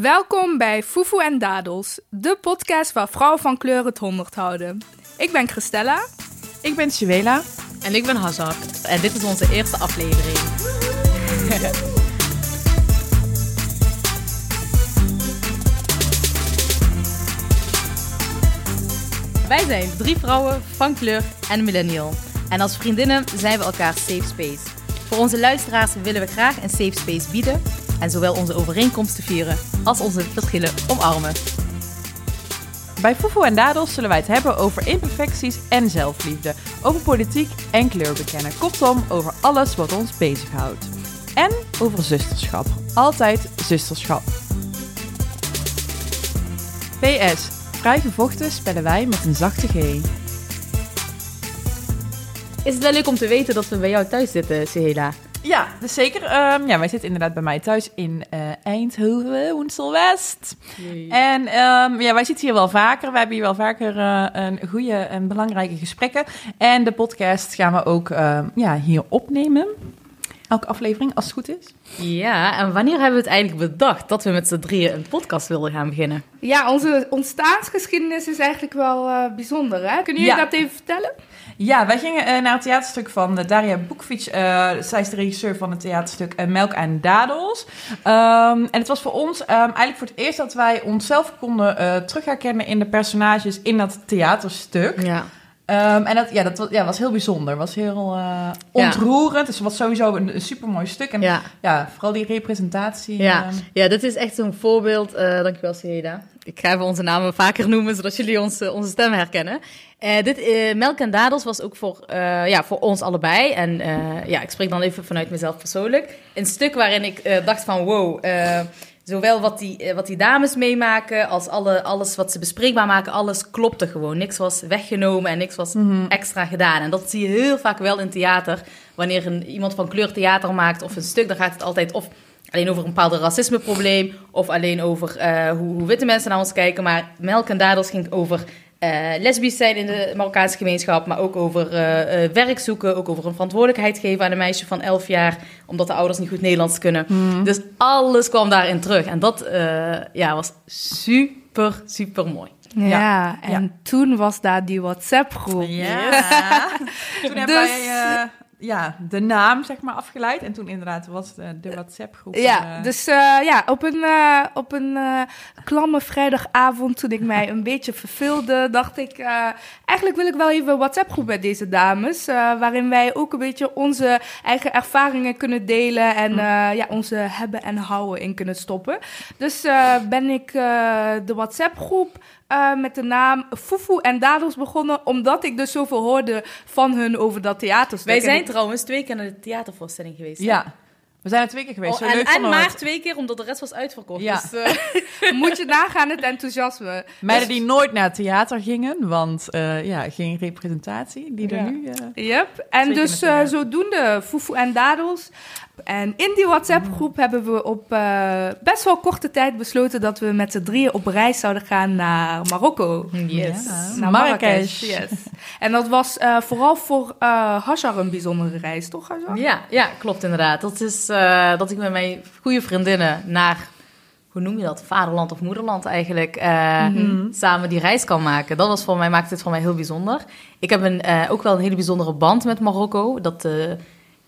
Welkom bij Fufu en Dadels, de podcast waar vrouwen van kleur het honderd houden. Ik ben Christella. Ik ben Suela. En ik ben Hazar. En dit is onze eerste aflevering. Wij zijn drie vrouwen van kleur en millennial. En als vriendinnen zijn we elkaar safe space. Voor onze luisteraars willen we graag een safe space bieden en zowel onze overeenkomsten vieren als onze verschillen omarmen. Bij Fufu en Dadels zullen wij het hebben over imperfecties en zelfliefde, over politiek en kleur bekennen. Kortom, over alles wat ons bezighoudt. En over zusterschap. Altijd zusterschap. PS. Vrij gevochten spellen wij met een zachte G. Is het wel leuk om te weten dat we bij jou thuis zitten, Sehela? Ja, dus zeker. Ehm, ja, wij zitten inderdaad bij mij thuis in eh, Eindhoven, Woensel-West. En ehm, ja, wij zitten hier wel vaker. We hebben hier wel vaker eh, een goede en belangrijke gesprekken. En de podcast gaan we ook ehm, ja, hier opnemen. Elke aflevering, als het goed is. Ja, en wanneer hebben we het eigenlijk bedacht dat we met z'n drieën een podcast wilden gaan beginnen? Ja, onze ontstaansgeschiedenis is eigenlijk wel eh, bijzonder, hè? Kunnen jullie Ja. dat even vertellen? Ja, wij gingen eh, naar het theaterstuk van eh, Daria Boekvic. Eh, zij is de regisseur van het theaterstuk Melk en Dadels. Ehm, en het was voor ons ehm, eigenlijk voor het eerst dat wij onszelf konden eh terug herkennen in de personages in dat theaterstuk. Ja. Ehm, en dat, ja, dat was, ja, was heel bijzonder. was heel eh, ontroerend. Dus het was sowieso een, een supermooi stuk. En ja. Ja. vooral die representatie. Ja. ehm, ja, dit is echt zo'n voorbeeld. eh dankjewel, Seheda. Ik ga even onze namen vaker noemen, zodat jullie ons, eh, onze stem herkennen. Dit, Melk en Dadels was ook voor, ja, voor ons allebei. En ja, ik spreek dan even vanuit mezelf persoonlijk. Een stuk waarin ik dacht van wow... Zowel wat die, eh, wat die dames meemaken als alle, alles wat ze bespreekbaar maken, alles klopte gewoon. Niks was weggenomen en niks was extra gedaan. En dat zie je heel vaak wel in theater. Wanneer een, iemand van kleur theater maakt of een stuk, dan gaat het altijd of alleen over een bepaald racismeprobleem of alleen over eh, hoe, hoe witte mensen naar ons kijken. Maar Melk en Dadels ging over eh lesbisch zijn in de Marokkaanse gemeenschap, maar ook over eh, eh, werk zoeken, ook over een verantwoordelijkheid geven aan een meisje van 11 jaar, omdat de ouders niet goed Nederlands kunnen. Dus alles kwam daarin terug. En dat eh, ja, was super, super mooi. Ja, Ja. en Ja. toen was daar die WhatsApp-groep. Ja. toen hebben Dus- wij eh, ja, de naam zeg maar afgeleid. En toen inderdaad was de, de WhatsApp-groep. Ja, eh, dus eh, ja, op een, eh, op een eh, klamme vrijdagavond toen ik mij een beetje verveelde, dacht ik, eh, eigenlijk wil ik wel even een WhatsApp-groep met deze dames, eh, waarin wij ook een beetje onze eigen ervaringen kunnen delen en eh, ja, onze hebben en houden in kunnen stoppen. Dus eh, ben ik eh, de WhatsApp-groep eh, met de naam Fufu en Dadels begonnen, omdat ik dus zoveel hoorde van hun over dat theaterstuk. Wij zijn ik- trouwens twee keer naar de theatervoorstelling geweest. hè? ja, we zijn er twee keer geweest. Oh, Zo en leuk en maar het. twee keer, omdat de rest was uitverkocht. Ja. Dus, eh, Moet je nagaan het enthousiasme. Meiden die nooit naar het theater gingen, want eh, ja, geen representatie, die er Ja. nu... eh, Yep. En dus eh, zodoende Fufu en Dadels. En in die WhatsApp-groep hebben we op eh, best wel korte tijd besloten dat we met z'n drieën op reis zouden gaan naar Marokko. yes. Ja. Naar Marrakesh. Yes. En dat was eh, vooral voor eh Hajar een bijzondere reis, toch Hajar? Ja, ja, klopt inderdaad. Dat is eh, dat ik met mijn goede vriendinnen naar, hoe noem je dat, vaderland of moederland eigenlijk, eh, samen die reis kan maken. Dat was voor mij, maakte het voor mij heel bijzonder. Ik heb een, eh, ook wel een hele bijzondere band met Marokko. Dat, eh,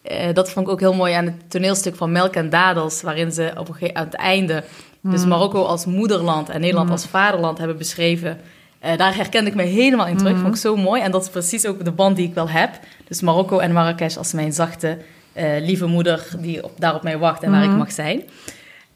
eh, dat vond ik ook heel mooi aan het toneelstuk van Melk en Dadels, waarin ze op een gegeven, aan het einde dus Marokko als moederland en Nederland als vaderland hebben beschreven. Eh, daar herkende ik me helemaal in terug. Vond ik zo mooi. En dat is precies ook de band die ik wel heb. Dus Marokko en Marrakesh als mijn zachte, eh, lieve moeder die op, daar op mij wacht en waar ik mag zijn.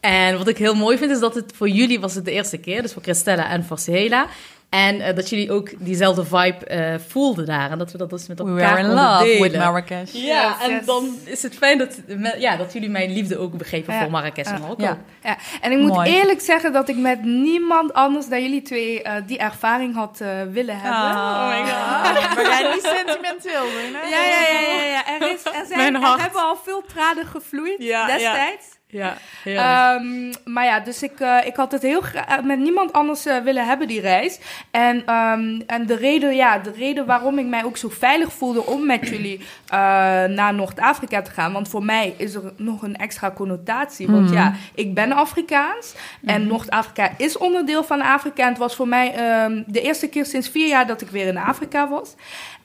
En wat ik heel mooi vind, is dat het voor jullie was het de eerste keer. Dus voor Christella en voor Sehela. En eh, dat jullie ook diezelfde vibe eh, voelden daar. En dat we dat dus met We elkaar were in love delen. with Marrakesh. Ja, Yes, en yes. dan is het fijn dat, ja, dat jullie mijn liefde ook begrepen Ja. voor Marrakesh en. Marokko. Ja. Ja, en ik moet Mooi. eerlijk zeggen dat ik met niemand anders dan jullie twee eh, die ervaring had willen hebben. Oh my god. Maar jij niet sentimenteel zijn, hè? Ja, ja, ja, ja, ja. Er, is, er, zijn, Mijn er hart. hebben al veel tranen gevloeid Ja, destijds. Ja. Ehm, maar ja, dus ik, eh, ik had het heel graag met niemand anders eh, willen hebben, die reis. En, ehm, en de, reden, ja, de reden waarom ik mij ook zo veilig voelde om met jullie eh, naar Noord-Afrika te gaan. Want voor mij is er nog een extra connotatie. Want Mhm. ja, ik ben Afrikaans. En Mhm. Noord-Afrika is onderdeel van Afrika. En het was voor mij ehm, de eerste keer sinds vier jaar dat ik weer in Afrika was.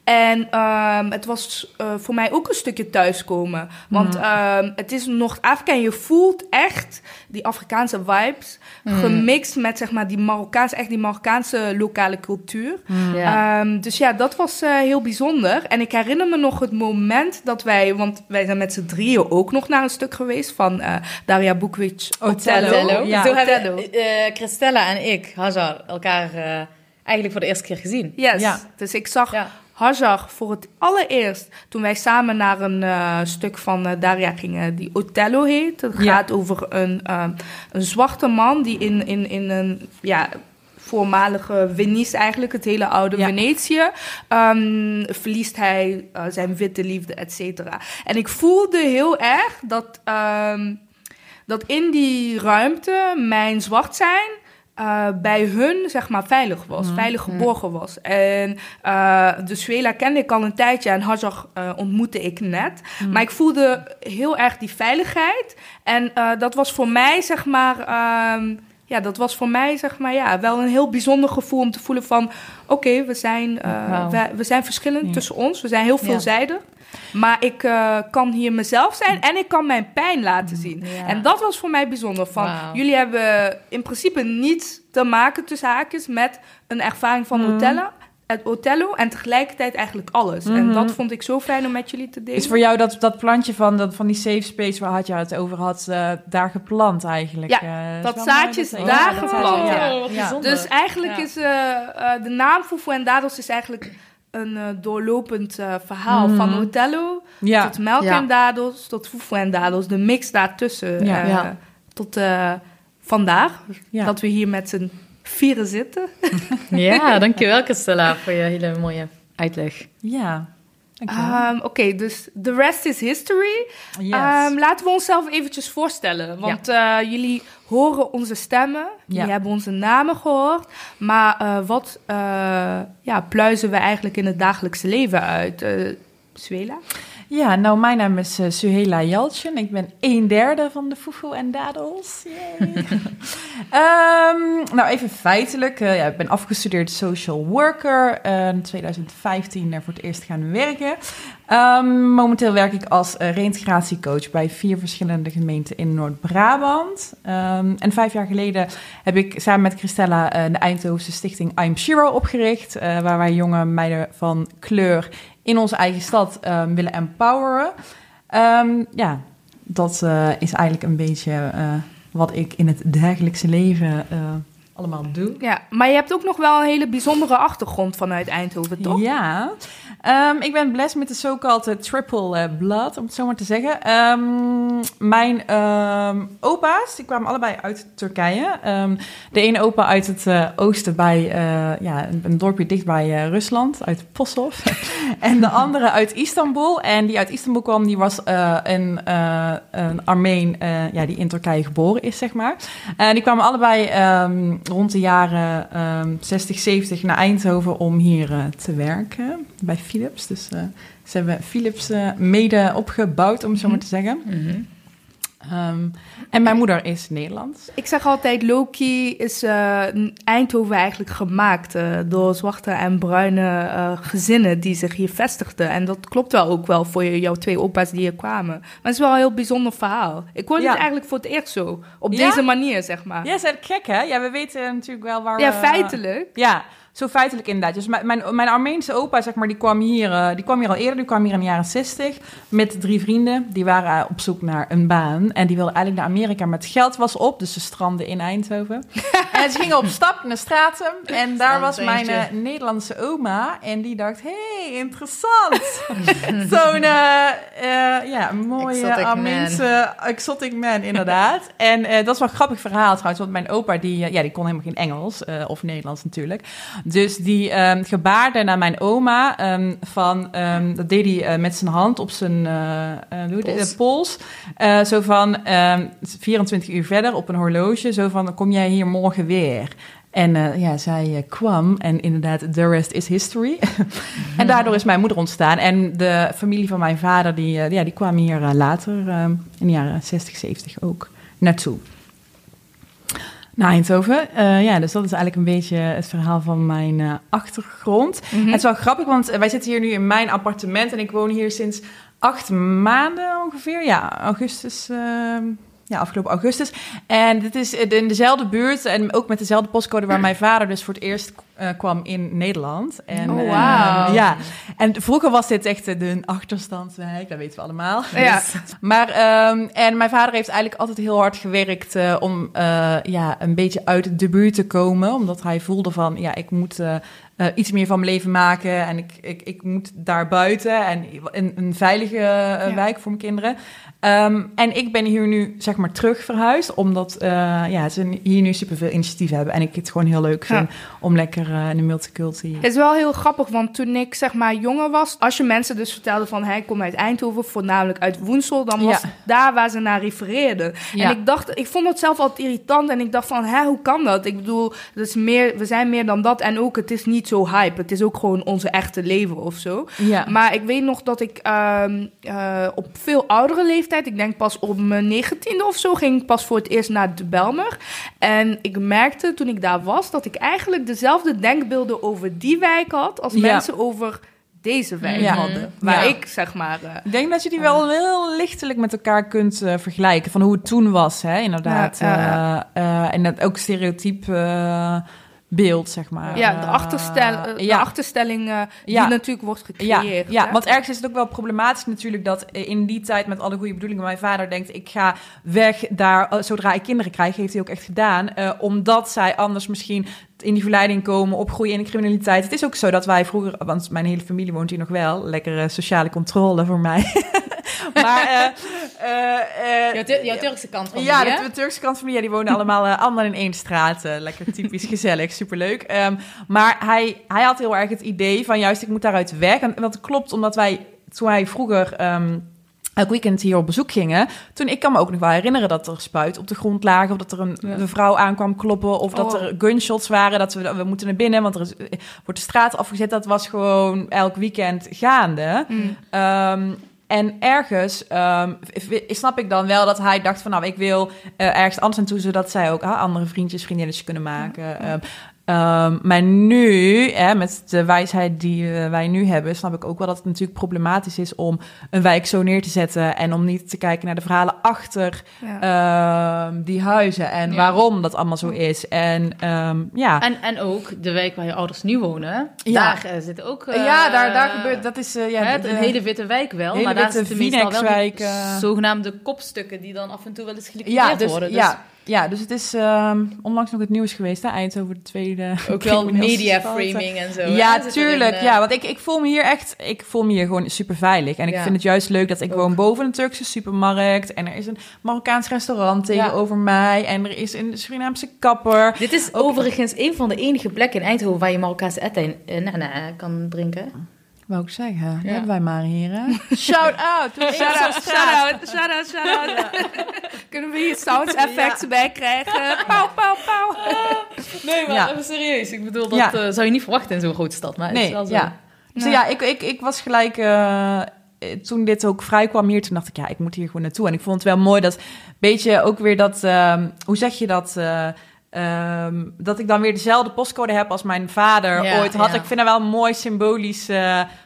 En ehm, het was eh, voor mij ook een stukje thuiskomen. Want Mhm. ehm, het is Noord-Afrika en je voelt echt die Afrikaanse vibes. Mhm. Gemixt met zeg maar die Marokkaanse, echt die Marokkaanse lokale cultuur. Ja. Ehm, dus ja, dat was eh, heel bijzonder. En ik herinner me nog het moment dat wij, want wij zijn met z'n drieën ook nog naar een stuk geweest van eh, Daria Bukvic. Otello. Otello. Ja. Zo Otello. hebben eh, Christella en ik, Hajar, elkaar eigenlijk voor de eerste keer gezien. Yes. Ja. Dus ik zag Ja. Hajar voor het allereerst toen wij samen naar een eh, stuk van eh, Daria gingen, die Otello heet. Het Ja. gaat over een, ehm, een zwarte man die in, in, in een ja, voormalige Venice, eigenlijk het hele oude Ja. Venetië, ehm, verliest hij eh, zijn witte liefde, et cetera. En ik voelde heel erg dat, ehm, dat in die ruimte mijn zwart zijn eh, bij hun zeg maar veilig was, Mhm. veilig geborgen was. En eh de Suela kende ik al een tijdje en Hajar eh, ontmoette ik net. Mhm. Maar ik voelde heel erg die veiligheid. En dat was voor mij zeg maar... ehm, ja, dat was voor mij zeg maar ja, wel een heel bijzonder gevoel om te voelen van... Oké, we, zijn, eh, we, we zijn verschillend Ja. tussen ons. We zijn heel Ja. veelzijdig. Maar ik eh, kan hier mezelf zijn en ik kan mijn pijn laten zien. Ja. En dat was voor mij bijzonder. Van. Jullie hebben in principe niets te maken tussen haakjes met een ervaring van Mhm. Otello, het Otello en tegelijkertijd eigenlijk alles. En Mhm. dat vond ik zo fijn om met jullie te delen. Is voor jou dat, dat plantje van, dat, van die safe space waar had je het over had, eh, daar geplant eigenlijk? Ja, Eh, is dat wel zaadje mooi is dat- daar ja, geplant, ja. Oh. Dus eigenlijk Ja. is eh, eh, de naam Fufu en Dadels is eigenlijk een eh, doorlopend eh, verhaal Mhm. van Otello Ja, tot melk Ja. en dadels, tot Fufu en Dadels. De mix daartussen Ja. eh, Ja. tot eh, vandaag. ja. Dat we hier met z'n vieren zitten. Ja, dankjewel Christella voor je hele mooie uitleg. ja. Ehm, Oké, dus the rest is history. yes. Ehm, laten we onszelf eventjes voorstellen. Want eh, jullie horen onze stemmen. Jullie hebben onze namen gehoord. Maar eh, wat eh, ja, pluizen we eigenlijk in het dagelijkse leven uit? Eh Suela? Ja, nou, mijn naam is eh, Suhela Jaltjen. Ik ben een derde van de Fufu en Dadels. Ehm, nou, even feitelijk. eh, ja, ik ben afgestudeerd social worker. eh, in 2015 er voor het eerst gaan werken. Ehm, momenteel werk ik als reïntegratiecoach bij vier verschillende gemeenten in Noord-Brabant. Ehm, en vijf jaar geleden heb ik samen met Christella de Eindhovense stichting I'm Shiro opgericht. waar wij jonge meiden van kleur in onze eigen stad ehm, willen empoweren. Ehm, ja, dat eh, is eigenlijk een beetje eh, wat ik in het dagelijkse leven eh, allemaal doe. Ja, maar je hebt ook nog wel een hele bijzondere achtergrond vanuit Eindhoven, toch? Ja, Ehm, ik ben blessed met de so-called triple eh, blood, om het zo maar te zeggen. Ehm, mijn ehm, opa's, die kwamen allebei uit Turkije. De ene opa uit het eh, oosten bij eh, ja, een, een dorpje dicht bij eh, Rusland, uit Posov. en de andere uit Istanbul. En die uit Istanbul kwam, die was eh, een, eh, een Armeen eh, ja, die in Turkije geboren is, zeg maar. En die kwamen allebei rond de jaren ehm 60, 70 naar Eindhoven om hier eh, te werken bij Philips. Dus eh, ze hebben Philips eh, mede opgebouwd, om het zo maar te zeggen. Ehm, en mijn moeder is Nederlands. Ik zeg altijd, Loki is eh, Eindhoven eigenlijk gemaakt eh, door zwarte en bruine eh, gezinnen die zich hier vestigden. En dat klopt wel ook wel voor je- jouw twee opa's die hier kwamen. Maar het is wel een heel bijzonder verhaal. Ik hoorde Ja. het eigenlijk voor het eerst zo. Op Ja? deze manier, zeg maar. Ja, is gek, hè? Ja, we weten natuurlijk wel waar Ja, we... feitelijk. Ja, zo feitelijk inderdaad. Dus mijn, mijn, Armeense opa, zeg maar, die kwam, hier, eh, die kwam hier al eerder. Die kwam hier in de jaren 60 met drie vrienden. Die waren eh, op zoek naar een baan. En die wilden eigenlijk naar Amerika, maar het geld was op. Dus ze stranden in Eindhoven. en ze gingen op stap naar straten. En daar was mijn eh, Nederlandse oma. En die dacht, hé, hey, interessant. Zo'n ja, mooie Exotic man. Armeense exotic man, inderdaad. en dat is wel een grappig verhaal trouwens. Want mijn opa, die, ja, die kon helemaal geen Engels. of Nederlands natuurlijk. Dus die ehm, gebaarde naar mijn oma ehm, van, ehm, dat deed hij eh, met zijn hand op zijn het? Pols. Pols. Zo van, dan ehm, 24 uur verder op een horloge, zo van, kom jij hier morgen weer? En ja, zij kwam en inderdaad, the rest is history. en daardoor is mijn moeder ontstaan. En de familie van mijn vader, die, ja, die kwam hier later, in de jaren 60, 70 ook, naartoe. Naar Eindhoven. Eh, ja, dus dat is eigenlijk een beetje het verhaal van mijn eh, achtergrond. Mhm. Het is wel grappig, want eh, wij zitten hier nu in mijn appartement en ik woon hier sinds acht maanden ongeveer. Ja, augustus. ehm, ja, afgelopen augustus. En dit is in dezelfde buurt en ook met dezelfde postcode waar mijn vader dus voor het eerst eh, kwam in Nederland. En, Oh, eh, wauw. ja, en vroeger was dit echt eh, de achterstandswijk, dat weten we allemaal. Ja. Maar, ehm, en mijn vader heeft eigenlijk altijd heel hard gewerkt om ja, een beetje uit de buurt te komen. Omdat hij voelde van, ja, ik moet iets meer van mijn leven maken. En ik, ik, ik moet daar buiten en een, een veilige Ja. wijk voor mijn kinderen. Ehm, en ik ben hier nu, zeg maar, terug verhuisd. Omdat ja, ze hier nu superveel initiatieven hebben. En ik het gewoon heel leuk Ja. vind om lekker eh, in de multiculti... Het is wel heel grappig, want toen ik zeg maar jonger was, als je mensen dus vertelde van hij komt uit Eindhoven, voornamelijk uit Woensel, dan was Ja. daar waar ze naar refereerden. Ja. En ik dacht, ik vond het zelf altijd irritant en ik dacht van, hè, hoe kan dat? Ik bedoel, het is meer, we zijn meer dan dat en ook, het is niet zo hype. Het is ook gewoon onze echte leven of zo. Ja. Maar ik weet nog dat ik ehm, eh, op veel oudere leeftijd, ik denk pas op mijn negentiende of zo, ging ik pas voor het eerst naar de Belmer. En ik merkte toen ik daar was dat ik eigenlijk dezelfde denkbeelden over die wijk had als mensen over deze wijk Ja. hadden. Waar Ja. ik zeg maar. eh, Ik denk dat je die wel heel lichtelijk met elkaar kunt eh, vergelijken. Van hoe het toen was, hè, inderdaad. Ja, Eh, eh, en dat ook stereotyp eh, beeld, zeg maar. ja, de, Eh, achterstel, eh, de ja. achterstelling eh, die Ja. natuurlijk wordt gecreëerd. ja, want ergens is het ook wel problematisch natuurlijk dat in die tijd met alle goede bedoelingen mijn vader denkt ik ga weg daar zodra ik kinderen krijg, heeft hij ook echt gedaan, omdat zij anders misschien in die verleiding komen, opgroeien in de criminaliteit. Het is ook zo dat wij vroeger, want mijn hele familie woont hier nog wel, lekkere sociale controle voor mij. maar eh, eh, eh, Jouw, Tur- jouw Turkse kant van ja, die, de, Turkse kant van mij, ja, die wonen allemaal, eh, allemaal in één straat. eh, lekker typisch gezellig, superleuk. Ehm, maar hij, hij had heel erg het idee van juist, ik moet daaruit weg. En dat klopt, omdat wij, toen wij vroeger... ehm, elk weekend hier op bezoek gingen. Toen, ik kan me ook nog wel herinneren dat er spuit op de grond lagen... of dat er een, Ja. een vrouw aankwam kloppen... of dat Oh. er gunshots waren, dat we, we moeten naar binnen... want er is, eh, wordt de straat afgezet. Dat was gewoon elk weekend gaande. Mm. En ergens v- snap ik dan wel dat hij dacht van... nou, ik wil eh, ergens anders naartoe... zodat zij ook ah, andere vriendjes, vriendinnetjes kunnen maken. Ehm, ehm, maar nu, hè, met de wijsheid die eh, wij nu hebben... snap ik ook wel dat het natuurlijk problematisch is... om een wijk zo neer te zetten... en om niet te kijken naar de verhalen achter Ja. ehm, die huizen... en Ja. waarom dat allemaal zo is. En ehm, ja... En, en ook de wijk waar je ouders nu wonen. Ja. Daar eh, zit ook... eh, ja, daar, daar gebeurt... Dat is... eh, ja, hè, de- een hele witte wijk wel, hele maar daar zitten meestal wel eh. zogenaamde kopstukken die dan af en toe wel eens geliquideerd Ja, dus, worden. Dus ja, ja, dus het is ehm, onlangs nog het nieuws geweest, hè? Eindhoven de tweede. ook wel media framing en zo. Ja, tuurlijk. eh. ja, want ik, ik voel me hier echt, ik voel me hier gewoon super veilig. En ik Ja. vind het juist leuk dat ik Ook. woon boven een Turkse supermarkt. En er is een Marokkaans restaurant tegenover mij. En er is een Surinaamse kapper. Dit is overigens een van de enige plekken in Eindhoven waar je Marokkaanse eten nah, nah, kan drinken. Wou ik zeggen, Ja. hebben wij maar hier, hè? Shout out! Shout out, shout out, shout out, shout out. Kunnen we hier sound effects bij krijgen? Pauw, pauw, pauw. Nee, maar Ja. even serieus. Ik bedoel, dat Ja. eh, zou je niet verwachten in zo'n grote stad. Maar het is Nee, wel zo. ja. Dus Nee. ja, ik, ik, ik was gelijk... eh, toen dit ook vrij kwam hier, toen dacht ik, ja, ik moet hier gewoon naartoe. En ik vond het wel mooi dat, beetje ook weer dat... ehm, hoe zeg je dat... eh, ehm, dat ik dan weer dezelfde postcode heb als mijn vader Ja, ooit had. ja. Ik vind dat wel mooi symbolisch.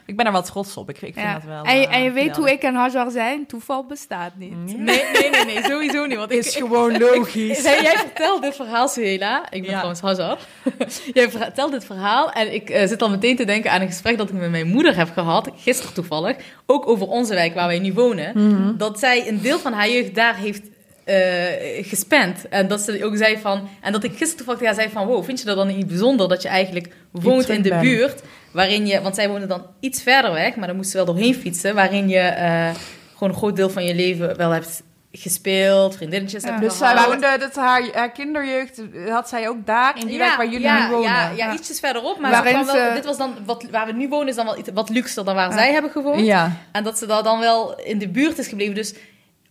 ik ben er wel trots op. Ik, ik vind dat wel. En, je- eh, en je weet hoe ik en Hajar zijn? Toeval bestaat niet. Nee, nee, nee, nee, sowieso niet. Want ik, is gewoon logisch. Jij, jij vertelt dit verhaal, Suela. Ik ben trouwens Hazar. jij vertelt dit verhaal en ik eh, zit al meteen te denken aan een gesprek dat ik met mijn moeder heb gehad, gisteren toevallig, ook over onze wijk waar wij nu wonen. Mhm. Dat zij een deel van haar jeugd daar heeft eh, gespend. En dat ze ook zei van, en dat ik gisteren toevallig haar zei van, wow, vind je dat dan niet bijzonder dat je eigenlijk woont in de buurt, waarin je, want zij wonen dan iets verder weg, maar dan moesten ze wel doorheen fietsen, waarin je eh, gewoon een groot deel van je leven wel hebt gespeeld, vriendinnetjes Ja. hebt Dus zij woonde, dat haar, haar kinderjeugd had zij ook daar, in die wijk waar jullie ja, nu wonen. Ja, ja, ietsjes verderop. Maar Waarin ze kwam wel, ze- dit was dan, wat, waar we nu wonen is dan wel iets, wat luxer dan waar Ja. zij hebben gewoond. Ja. En dat ze daar dan wel in de buurt is gebleven. Dus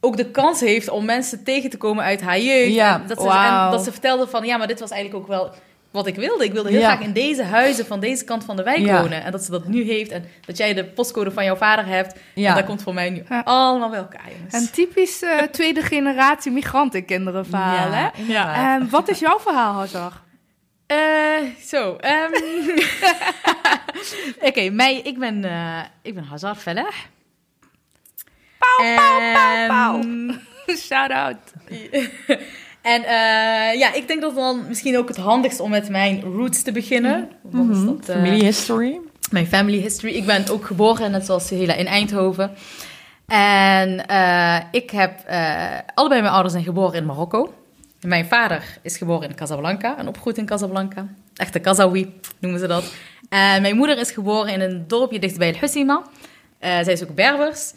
ook de kans heeft om mensen tegen te komen uit haar jeugd. Ja, En dat, ze, wauw. en dat ze vertelde van, ja, maar dit was eigenlijk ook wel wat ik wilde. Ik wilde heel Ja. graag in deze huizen van deze kant van de wijk Ja. wonen. En dat ze dat nu heeft en dat jij de postcode van jouw vader hebt. Ja. En dat komt voor mij nu Ja. allemaal bij elkaar, jongens. Een typisch eh, tweede generatie migrantenkinderen verhaal, hè? inderdaad. En wat is jouw verhaal, Hazar? Eh, zo. ehm. Oké, mij, ik ben, eh ik ben Hazar Fellah. Pauw, pauw, pauw, pauw. En- Shout-out. En eh, ja, ik denk dat dan misschien ook het handigst om met mijn roots te beginnen. Mhm. dat, eh, Family history. Mijn family history. Ik ben ook geboren, net zoals Hela, in Eindhoven. En eh, ik heb... eh, allebei mijn ouders zijn geboren in Marokko. Mijn vader is geboren in Casablanca en opgegroeid in Casablanca. Echte Kazawi noemen ze dat. En mijn moeder is geboren in een dorpje dichtbij El Hussima. Eh, zij is ook Berbers.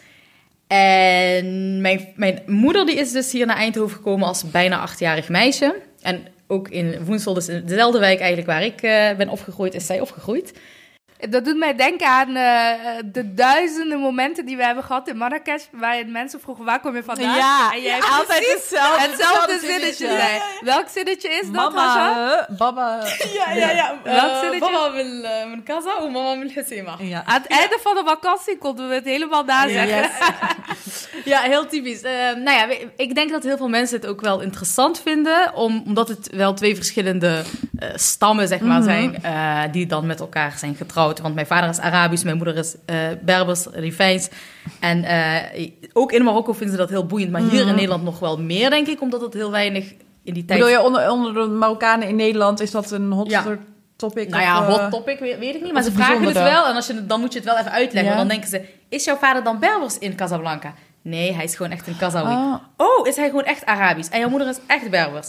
En mijn, mijn moeder die is dus hier naar Eindhoven gekomen als bijna achtjarig meisje. En ook in Woensel, dus in dezelfde wijk eigenlijk waar ik eh, ben opgegroeid, is zij opgegroeid. Dat doet mij denken aan eh, de duizenden momenten die we hebben gehad in Marrakesh, waarin mensen vroegen, waar kom je vandaan? Ja, en jij ja, altijd precies hetzelfde- hetzelfde hetzelfde zinnetje. Welk zinnetje is dat? Mama, eh, baba. Ja, ja, ja. Welk Eh, zinnetje? Mama wil eh, mijn kaza of mama wil. Ja. Aan het einde van de vakantie konden we het helemaal nazeggen. Yes. Ja, heel typisch. Eh, nou ja, ik denk dat heel veel mensen het ook wel interessant vinden, om, omdat het wel twee verschillende eh, stammen, zeg maar, Mhm. zijn, eh, die dan met elkaar zijn getrouwd. Want mijn vader is Arabisch, mijn moeder is eh, Berbers, Rifijns. En eh, ook in Marokko vinden ze dat heel boeiend, maar hier in Mhm. Nederland nog wel meer, denk ik, omdat het heel weinig in die tijd... Bedoel je onder, onder de Marokkanen in Nederland, is dat een hot Ja. topic? Nou ja, eh, hot topic, weet, weet ik niet. Maar ze vragen het wel. En als je, dan moet je het wel even uitleggen. Ja. Want dan denken ze, is jouw vader dan Berbers in Casablanca? Nee, hij is gewoon echt een Kazawi. Ah. Oh, is hij gewoon echt Arabisch? En jouw moeder is echt Berbers?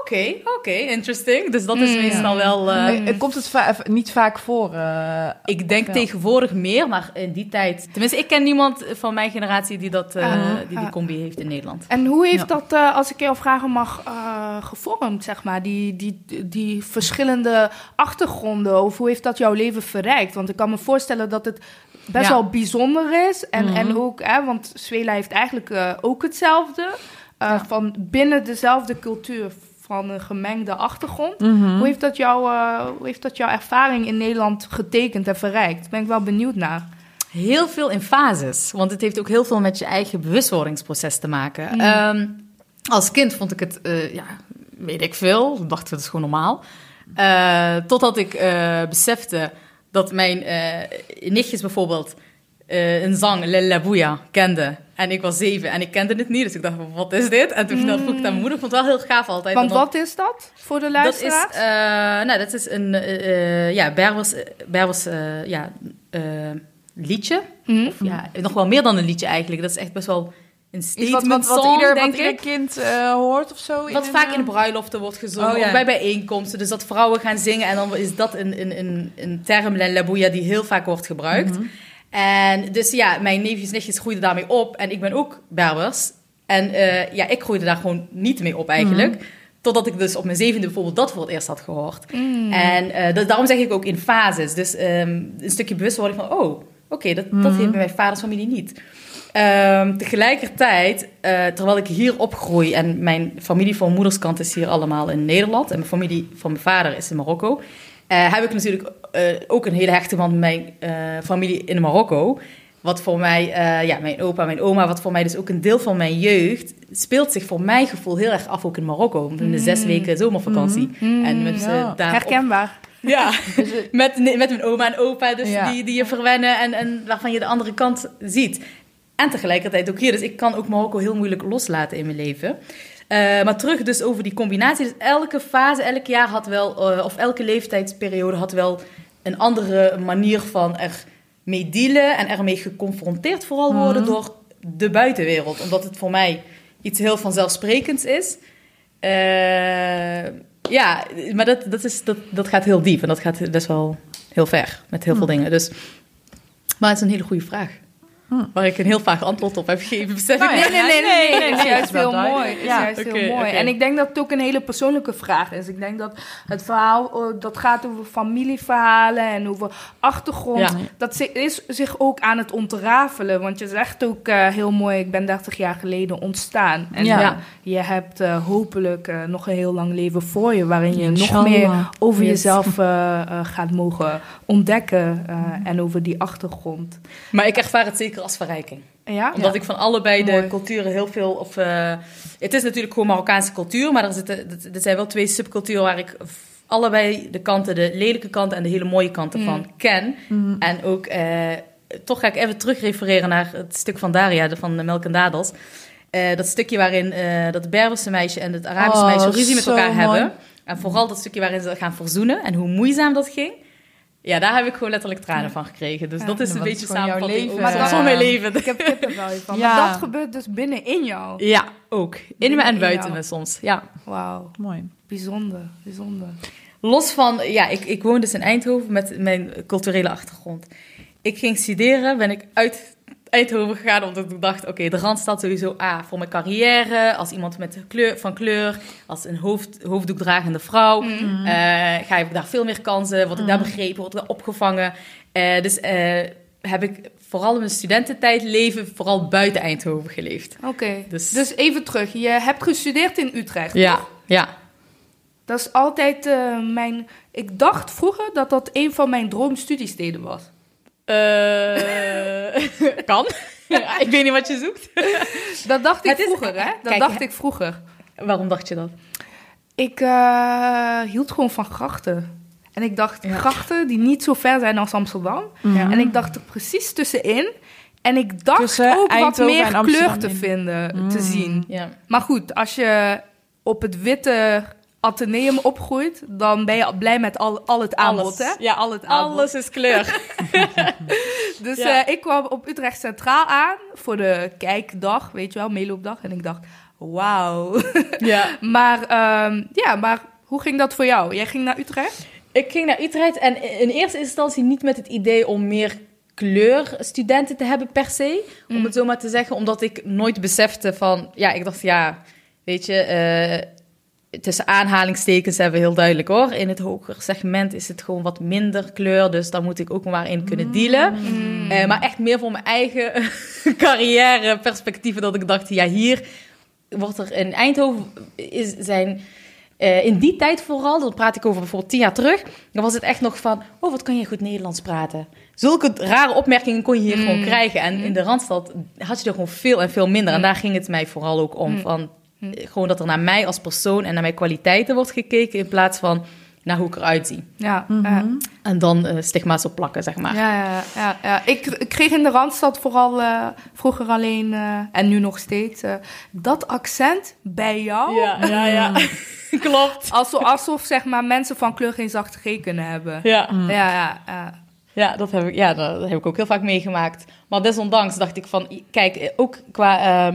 Oké, oké, interesting. Dus dat is Mm. meestal wel... eh, Eh, eh, Komt het va- niet vaak voor? eh, ik denk tegenwoordig meer, maar in die tijd... Tenminste, ik ken niemand van mijn generatie die, dat, eh, Ah, die die ah. combi heeft in Nederland. En hoe heeft Ja. dat, eh, als ik jou vragen mag, eh, gevormd, zeg maar? Die, die, die verschillende achtergronden, of hoe heeft dat jouw leven verrijkt? Want ik kan me voorstellen dat het best Ja. wel bijzonder is. En, Mhm. en ook, hè, want Zwela heeft eigenlijk eh, ook hetzelfde. eh, Van binnen dezelfde cultuur, van een gemengde achtergrond. mhm. Hoe, heeft dat jouw, eh, hoe heeft dat jouw ervaring in Nederland getekend en verrijkt? Daar ben ik wel benieuwd naar. Heel veel in fases. Want het heeft ook heel veel met je eigen bewustwordingsproces te maken. Mm. Ehm, als kind vond ik het, ja, weet ik veel. Ik dacht, het is gewoon normaal. Totdat ik besefte dat mijn eh, nichtjes bijvoorbeeld eh, een zang, Lella Bouya, kenden. En ik was zeven en ik kende het niet. Dus ik dacht, wat is dit? En toen vroeg ik aan mijn moeder. Ik vond het wel heel gaaf altijd. Want dan- wat is dat voor de dat is, luisteraars? eh, nou, dat is een ja, Berbers, Berbers ja, liedje. Mhm. Of ja, nog wel meer dan een liedje eigenlijk. Dat is echt best wel een statement wat, wat, wat, song, ieder, denk wat ieder ik. kind eh, hoort of zo? Wat een, vaak eh, in bruiloften wordt gezongen, Oh, ja. of bij bijeenkomsten. Dus dat vrouwen gaan zingen en dan is dat een, een, een, een term, lellabouya, die heel vaak wordt gebruikt. Mhm. En dus ja, mijn neefjes en nichtjes groeiden daarmee op. En ik ben ook Berbers. En eh, ja, ik groeide daar gewoon niet mee op eigenlijk. Mhm. Totdat ik dus op mijn zevende bijvoorbeeld dat voor het eerst had gehoord. Mm. En dat- daarom zeg ik ook in fases. Dus ehm, een stukje bewustwording van, oh, oké, dat, dat Mhm. heeft bij mijn vaders familie niet. Ehm, tegelijkertijd, eh, terwijl ik hier opgroei en mijn familie van moederskant is hier allemaal in Nederland en mijn familie van mijn vader is in Marokko, eh, heb ik natuurlijk eh, ook een hele hechte band met mijn familie in Marokko. Wat voor mij, ja, mijn opa, mijn oma, wat voor mij dus ook een deel van mijn jeugd, speelt zich voor mijn gevoel heel erg af ook in Marokko. In de zes Mm. weken zomervakantie. Mm, en met ja. Herkenbaar. ja, met, met mijn oma en opa, dus Ja. die, die je verwennen en, en waarvan je de andere kant ziet. En tegelijkertijd ook hier. Dus ik kan ook Marokko heel moeilijk loslaten in mijn leven. Eh, maar terug dus over die combinatie. Dus elke fase, elk jaar had wel, eh, of elke leeftijdsperiode had wel een andere manier van er mee dealen en ermee geconfronteerd vooral worden Mhm. door de buitenwereld. Omdat het voor mij iets heel vanzelfsprekends is. Eh, ja, maar dat, dat, is, dat, dat gaat heel diep en dat gaat best wel heel ver met heel veel Hmm. dingen. Dus, maar het is een hele goede vraag. Waar ik een heel vaag antwoord op heb gegeven, besef Nou ik. ja, Nee, nee, nee, nee, nee, nee, nee, Het is nee, juist heel mooi. Het is Ja. juist heel mooi. En ik denk dat het ook een hele persoonlijke vraag is. Ik denk dat het verhaal, eh, dat gaat over familieverhalen en over achtergrond. Ja. Dat is zich ook aan het ontrafelen. Want je zegt ook eh, heel mooi, ik ben 30 jaar geleden ontstaan. En Ja. eh, je hebt eh, hopelijk eh, nog een heel lang leven voor je, waarin je nog meer over Yes. jezelf gaat mogen ontdekken. eh, en over die achtergrond. Maar ik ervaar het zeker als verrijking. Ja? Omdat ik van allebei de Mooi. culturen heel veel... Of, eh, het is natuurlijk gewoon Marokkaanse cultuur, maar er, zitten, er zijn wel twee subculturen waar ik allebei de kanten, de lelijke kanten en de hele mooie kanten Mm. van ken. En ook, eh, toch ga ik even terugrefereren naar het stuk van Daria, van de Melk en Dadels. Eh, dat stukje waarin eh, dat Berberse meisje en het Arabische Oh, meisje ruzie met elkaar mooi. hebben. En vooral dat stukje waarin ze gaan verzoenen en hoe moeizaam dat ging. Ja, daar heb ik gewoon letterlijk tranen van gekregen. Dus Ja, dat is een beetje samenvatting. leven. Ja. van mijn leven. Ik heb kippenvel van. Ja. Maar dat gebeurt dus binnenin jou. Ja, ook. In Binnen me en buiten jou. me soms. Ja. Wauw, Mooi. bijzonder, bijzonder. Los van, ja, ik, ik woon dus in Eindhoven met mijn culturele achtergrond. Ik ging studeren, ben ik uit Eindhoven gegaan omdat ik dacht, oké, de Randstad sowieso A, voor mijn carrière, als iemand met kleur, van kleur, als een hoofd, hoofddoekdragende vrouw, Mm. eh, ga ik daar veel meer kansen, word ik daar begrepen, word ik daar opgevangen. Eh, dus eh, heb ik vooral in mijn studententijd leven vooral buiten Eindhoven geleefd. Oké, Dus- dus... even terug. Je hebt gestudeerd in Utrecht. Ja, ja. Dat is altijd mijn... Ik dacht vroeger dat dat een van mijn droomstudiesteden was. Eh, kan. Ik weet niet wat je zoekt. Dat dacht ik Het is- vroeger, hè? Dat Kijk, dacht ik vroeger. Waarom dacht je dat? Ik eh, hield gewoon van grachten. En ik dacht, Ja. grachten die niet zo ver zijn als Amsterdam. Ja. En ik dacht er precies tussenin. En ik dacht Tussen ook wat meer kleur te in. vinden, te Mm. zien. Ja. Maar goed, als je op het witte ateneum opgroeit, dan ben je blij met al, al het aanbod, Alles. hè? Ja, al het aanbod. Alles is kleur. Dus Ja. eh, ik kwam op Utrecht Centraal aan voor de kijkdag, weet je wel, meeloopdag. En ik dacht, wauw. ja. maar ehm, ja, maar hoe ging dat voor jou? Jij ging naar Utrecht? Ik ging naar Utrecht en in eerste instantie niet met het idee om meer kleurstudenten te hebben per se. Om Mm. het zo maar te zeggen, omdat ik nooit besefte van... Ja, ik dacht, ja, weet je... eh, tussen aanhalingstekens hebben we heel duidelijk hoor. In het hoger segment is het gewoon wat minder kleur. Dus daar moet ik ook maar in kunnen dealen. Mm. Eh, maar echt meer voor mijn eigen carrière perspectieven. Dat ik dacht, ja, hier wordt er in Eindhoven is, zijn. eh, in die tijd vooral, dan praat ik over bijvoorbeeld tien jaar terug, dan was het echt nog van, oh, wat kan je goed Nederlands praten. Zulke rare opmerkingen kon je hier Mm. gewoon krijgen. En in de Randstad had je er gewoon veel en veel minder. En Mm. daar ging het mij vooral ook om. Van, Eh, gewoon dat er naar mij als persoon en naar mijn kwaliteiten wordt gekeken, in plaats van naar hoe ik eruit zie. Ja, Mhm. ja. En dan eh, stigma's op plakken, zeg maar. Ja, ja, ja, ja. Ik, ik kreeg in de Randstad vooral eh, vroeger alleen, eh, en nu nog steeds, eh, dat accent bij jou. ja, ja. ja. Klopt. Alsof, alsof zeg maar, mensen van kleur geen zachte G kunnen hebben. Ja. Mm. Ja, ja, ja. Ja, dat heb ik, ja, dat heb ik ook heel vaak meegemaakt. Maar desondanks dacht ik van, kijk, ook qua eh,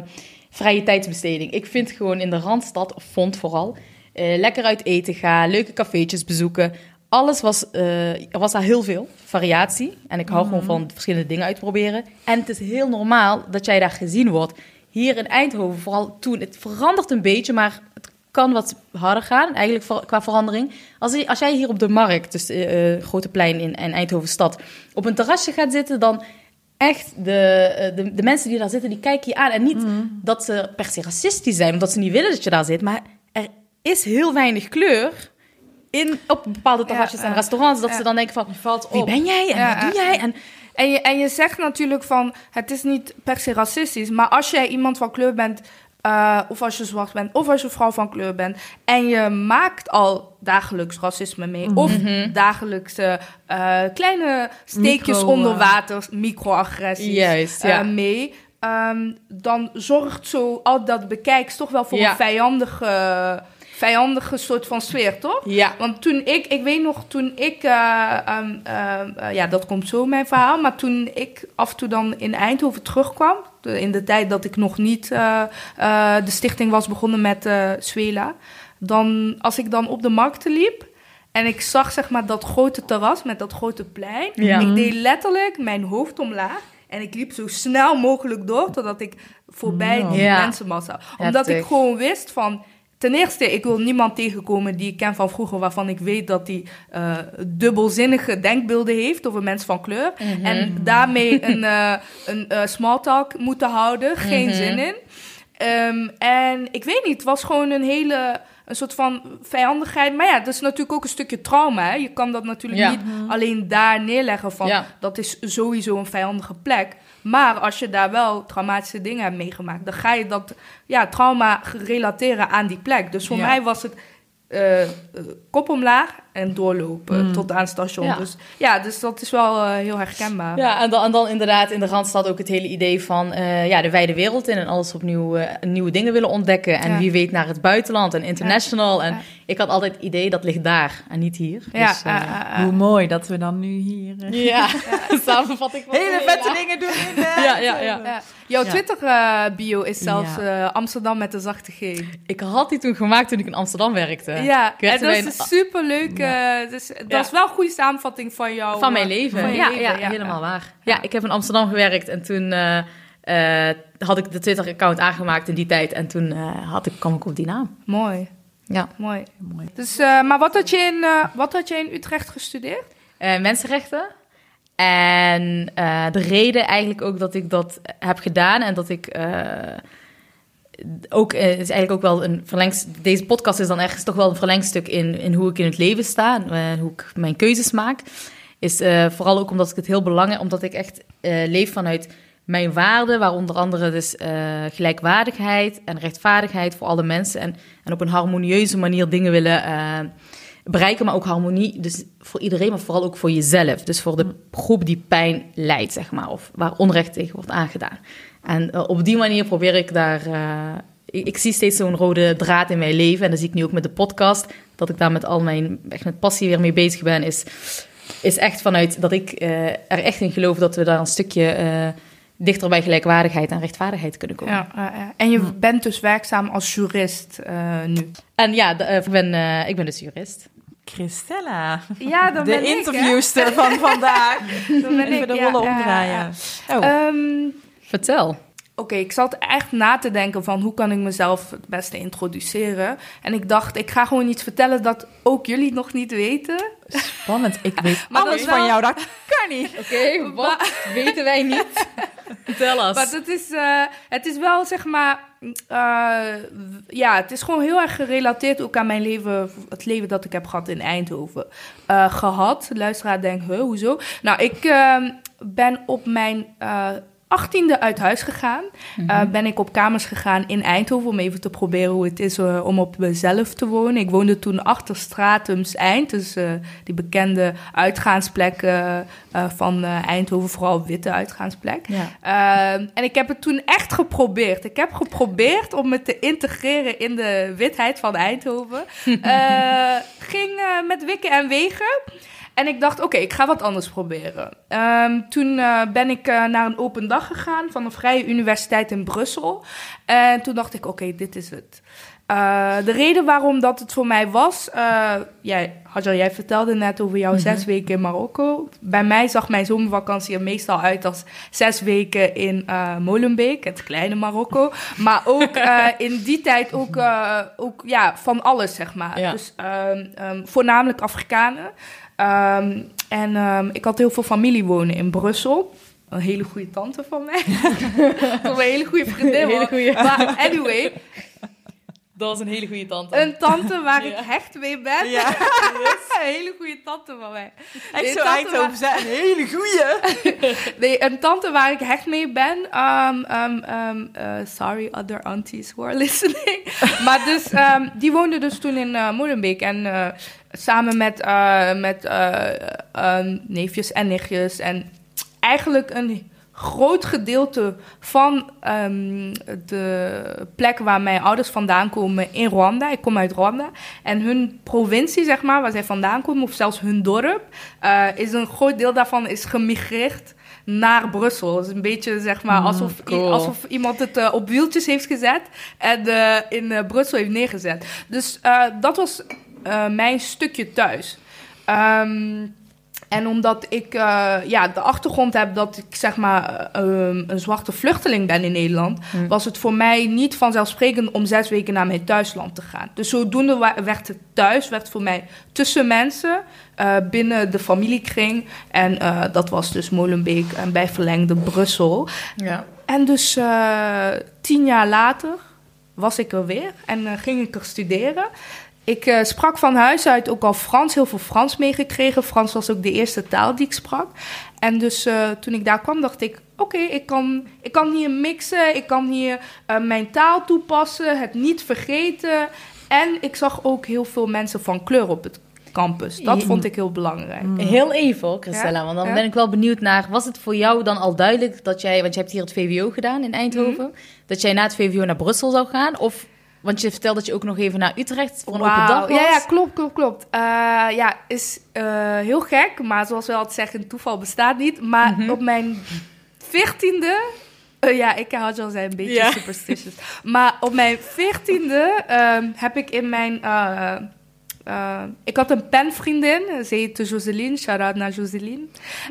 vrije tijdsbesteding. Ik vind gewoon in de Randstad, of vond vooral, eh, lekker uit eten gaan, leuke cafeetjes bezoeken. Alles was, eh, er was daar heel veel variatie. En ik hou gewoon van verschillende dingen uitproberen. En het is heel normaal dat jij daar gezien wordt. Hier in Eindhoven, vooral toen, het verandert een beetje, maar het kan wat harder gaan, eigenlijk qua verandering. Als, als jij hier op de markt, dus eh, eh, Grote Plein in, in Eindhoven stad, op een terrasje gaat zitten, dan echt de, eh, de, de mensen die daar zitten, die kijken je aan. En niet dat ze per se racistisch zijn, omdat ze niet willen dat je daar zit, maar er is heel weinig kleur in, op bepaalde terrasjes Ja, en restaurants, dat Ja. ze dan denken van, valt wie op. ben jij en Ja, wat doe jij? En En je, en je zegt natuurlijk van, het is niet per se racistisch, maar als jij iemand van kleur bent, eh, of als je zwart bent, of als je vrouw van kleur bent, en je maakt al dagelijks racisme mee, of dagelijkse eh, kleine steekjes Micro, onder eh, water, microagressies Juist, ja. mee, ehm, dan zorgt zo al dat bekijks toch wel voor Ja. een vijandige, vijandige soort van sfeer, toch? ja, Want toen ik, ik weet nog, toen ik, eh, ehm, ehm, eh, ja, dat komt zo mijn verhaal, maar toen ik af en toe dan in Eindhoven terugkwam, in de tijd dat ik nog niet eh, de stichting was begonnen met Swela, dan, als ik dan op de markten liep en ik zag zeg maar dat grote terras met dat grote plein, Ja. ik deed letterlijk mijn hoofd omlaag En ik liep zo snel mogelijk door, totdat ik voorbij Ja. die Ja. mensenmassa. Omdat ik gewoon wist van... Ten eerste, ik wil niemand tegenkomen die ik ken van vroeger... waarvan ik weet dat hij eh, dubbelzinnige denkbeelden heeft over mensen van kleur. Mhm. En daarmee een, eh een eh, small talk moeten houden. Geen Mhm. zin in. Ehm, en ik weet niet, het was gewoon een hele... Een soort van vijandigheid. Maar ja, dat is natuurlijk ook een stukje trauma. Hè? Je kan dat natuurlijk Ja. niet alleen daar neerleggen van... Ja. dat is sowieso een vijandige plek. Maar als je daar wel traumatische dingen hebt meegemaakt... dan ga je dat ja, trauma relateren aan die plek. Dus voor Ja. mij was het eh, kop omlaag en doorlopen Mm. tot aan het station. Ja. Dus ja, dus dat is wel eh, heel herkenbaar. Ja, en dan, en dan inderdaad in de Randstad ook het hele idee van eh, ja, de wijde wereld in en alles opnieuw eh, nieuwe dingen willen ontdekken. En Ja. wie weet naar het buitenland en international. En Ja. ik had altijd het idee dat ligt daar en niet hier. Ja, Dus. Hoe mooi dat we dan nu hier eh, ja. samenvat ik wat hele vette ja. dingen doen. In, de- Ja, ja, ja. Ja. Jouw Ja. Twitter-bio is zelfs Ja. eh, Amsterdam met de zachte G. Ik had die toen gemaakt toen ik in Amsterdam werkte. Ja, en dat is een- een eh, dus, dat Ja. is wel een goede samenvatting van jou. Van mijn eh, leven. van ja, leven, ja, helemaal waar. Ja, ik heb in Amsterdam gewerkt en toen eh, eh, had ik de Twitter-account aangemaakt in die tijd. En toen eh, had ik, kwam ik op die naam. Mooi, Ja. mooi. Mooi. Dus, eh, maar wat had, je in, wat had je in Utrecht gestudeerd? Eh, mensenrechten. En eh, de reden eigenlijk ook dat ik dat heb gedaan en dat ik eh, ook, eh, is eigenlijk ook wel een verlengst. Deze podcast is dan ergens toch wel een verlengstuk in, in hoe ik in het leven sta en eh, hoe ik mijn keuzes maak. Is eh, vooral ook omdat ik het heel belangrijk, omdat ik echt leef vanuit mijn waarden, waar onder andere dus gelijkwaardigheid en rechtvaardigheid voor alle mensen en, en op een harmonieuze manier dingen willen bereiken, maar ook harmonie, dus voor iedereen, maar vooral ook voor jezelf. Dus voor de groep die pijn lijdt, zeg maar, of waar onrecht tegen wordt aangedaan. En eh, op die manier probeer ik daar. eh, ik, ik zie steeds zo'n rode draad in mijn leven. En dat zie ik nu ook met de podcast. Dat ik daar met al mijn echt met passie weer mee bezig ben. Is, is echt vanuit dat ik eh, er echt in geloof dat we daar een stukje eh, dichter bij gelijkwaardigheid en rechtvaardigheid kunnen komen. Ja. En je bent dus werkzaam als jurist eh, nu. En ja, de- ik, ben, eh, ik ben dus jurist. Christella, Ja, dan de ben ik, hè? interviewster van vandaag. Dan ben Even ik, de ja, rollen ja, omdraaien. Oh. Ehm, Vertel. Oké, ik zat echt na te denken van hoe kan ik mezelf het beste introduceren. En ik dacht, ik ga gewoon iets vertellen dat ook jullie nog niet weten. Spannend. Ik weet Maar alles van wel- jou. Dat kan niet. Oké, wat weten wij niet? Vertel Maar ons. het is, eh, het is wel, zeg maar... eh, ja, het is gewoon heel erg gerelateerd ook aan mijn leven... het leven dat ik heb gehad in Eindhoven. Eh, gehad. Luisteraar denkt, huh, hoezo? Nou, ik ehm, ben op mijn... eh, 18e uit huis gegaan. Eh, ben ik op kamers gegaan in Eindhoven om even te proberen hoe het is eh, om op mezelf te wonen. Ik woonde toen achter Stratums Eind, dus eh, die bekende uitgaansplekken eh, van eh, Eindhoven, vooral witte uitgaansplek. Ja. Ehm, en ik heb het toen echt geprobeerd. Ik heb geprobeerd om me te integreren in de witheid van Eindhoven. Eh, ging eh, met wikken en wegen. En ik dacht, oké, ik ga wat anders proberen. Ehm, toen eh, ben ik eh, naar een open dag gegaan van een vrije universiteit in Brussel. En toen dacht ik, oké, dit is het. Eh, de reden waarom dat het voor mij was... eh jij, jij vertelde net over jouw zes weken in Marokko. Bij mij zag mijn zomervakantie er meestal uit als zes weken in Molenbeek, het kleine Marokko. Maar ook in die tijd ook, ook ja, van alles, zeg maar. Ja. Dus ehm, ehm, voornamelijk Afrikanen. Ehm, en ehm, ik had heel veel familie wonen in Brussel. Een hele goede tante van mij. een hele goede vriendin. Hele. Maar anyway, Dat was een hele goede tante. een tante waar Ja. ik hecht mee ben. Ja. een hele goede tante van mij. Echt Een zo tante Eindhoven zijn. Een hele goeie. Nee, een tante waar ik hecht mee ben. Um, um, um, uh, sorry, other aunties who are listening. maar dus, um, die woonde dus toen in uh, Molenbeek. En uh, samen met, uh, met uh, uh, neefjes en nichtjes. En eigenlijk een groot gedeelte van um, de plek waar mijn ouders vandaan komen in Rwanda. Ik kom uit Rwanda. En hun provincie, zeg maar, waar zij vandaan komen, of zelfs hun dorp, uh, is een groot deel daarvan is gemigreerd naar Brussel. Het is een beetje, zeg maar, alsof, Mm, cool. alsof iemand het uh, op wieltjes heeft gezet en uh, in uh, Brussel heeft neergezet. Dus dat was mijn stukje thuis. Um, En omdat ik eh, ja, de achtergrond heb dat ik zeg maar eh, um, een zwarte vluchteling ben in Nederland, Hm. was het voor mij niet vanzelfsprekend om zes weken naar mijn thuisland te gaan. Dus zodoende werd het thuis, werd voor mij tussen mensen, eh, binnen de familiekring. En eh, dat was dus Molenbeek en bij verlengde Brussel. Ja. En dus eh, tien jaar later was ik er weer en eh, ging ik er studeren. Ik eh, sprak van huis uit ook al Frans, heel veel Frans meegekregen. Frans was ook de eerste taal die ik sprak. En dus eh, toen ik daar kwam, dacht ik: oké, ik, kan, ik kan hier mixen, ik kan hier eh, mijn taal toepassen, het niet vergeten. En ik zag ook heel veel mensen van kleur op het campus. Dat vond ik heel belangrijk. Heel even, hoor, Christella, Ja, want dan ja. ben ik wel benieuwd naar... Was het voor jou dan al duidelijk dat jij... Want je hebt hier het VWO gedaan in Eindhoven. Mhm. Dat jij na het VWO naar Brussel zou gaan? Of, want je vertelde dat je ook nog even naar Utrecht voor een open dag was. Ja, ja, klopt, klopt, klopt. Eh, ja, is eh, heel gek, maar zoals we altijd zeggen, toeval bestaat niet. Maar Mhm. op mijn veertiende... eh, ja, ik had al zijn een beetje Ja. superstitious. Maar op mijn veertiende ehm heb ik in mijn... eh, ik had een penvriendin, ze heette Joseline, shout-out naar Joseline.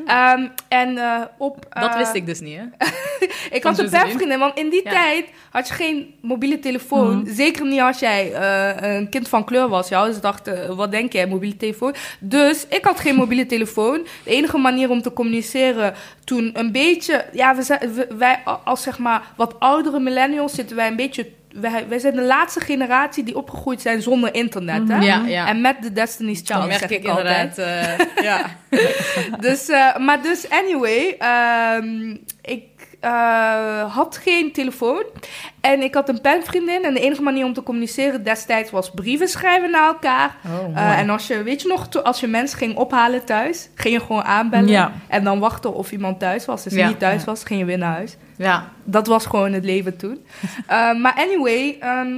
Ehm, en eh, op... Dat eh, wist ik dus niet, hè? ik had een penvriendin, want in die Ja. tijd had je geen mobiele telefoon. Mhm. Zeker niet als jij een kind van kleur was. Ja, dus dachten, wat denk jij, mobiele telefoon? Dus ik had geen mobiele telefoon. De enige manier om te communiceren toen een beetje... Ja, we zijn, we- wij als zeg maar wat oudere millennials zitten wij een beetje... Wij, wij zijn de laatste generatie die opgegroeid zijn zonder internet, hè? Ja, ja. En met de Destiny's dat Child, merk zeg ik ik altijd. eh, ja. Dus, eh, maar dus, anyway, ehm, ik eh, had geen telefoon. En ik had een penvriendin. En de enige manier om te communiceren destijds was brieven schrijven naar elkaar. Oh, Eh, en als je, weet je nog, als je mensen ging ophalen thuis, ging je gewoon aanbellen. Ja. En dan wachten of iemand thuis was. Dus Ja. niet thuis was, ging je weer naar huis. ja. Dat was gewoon het leven toen. Eh, maar anyway, ehm,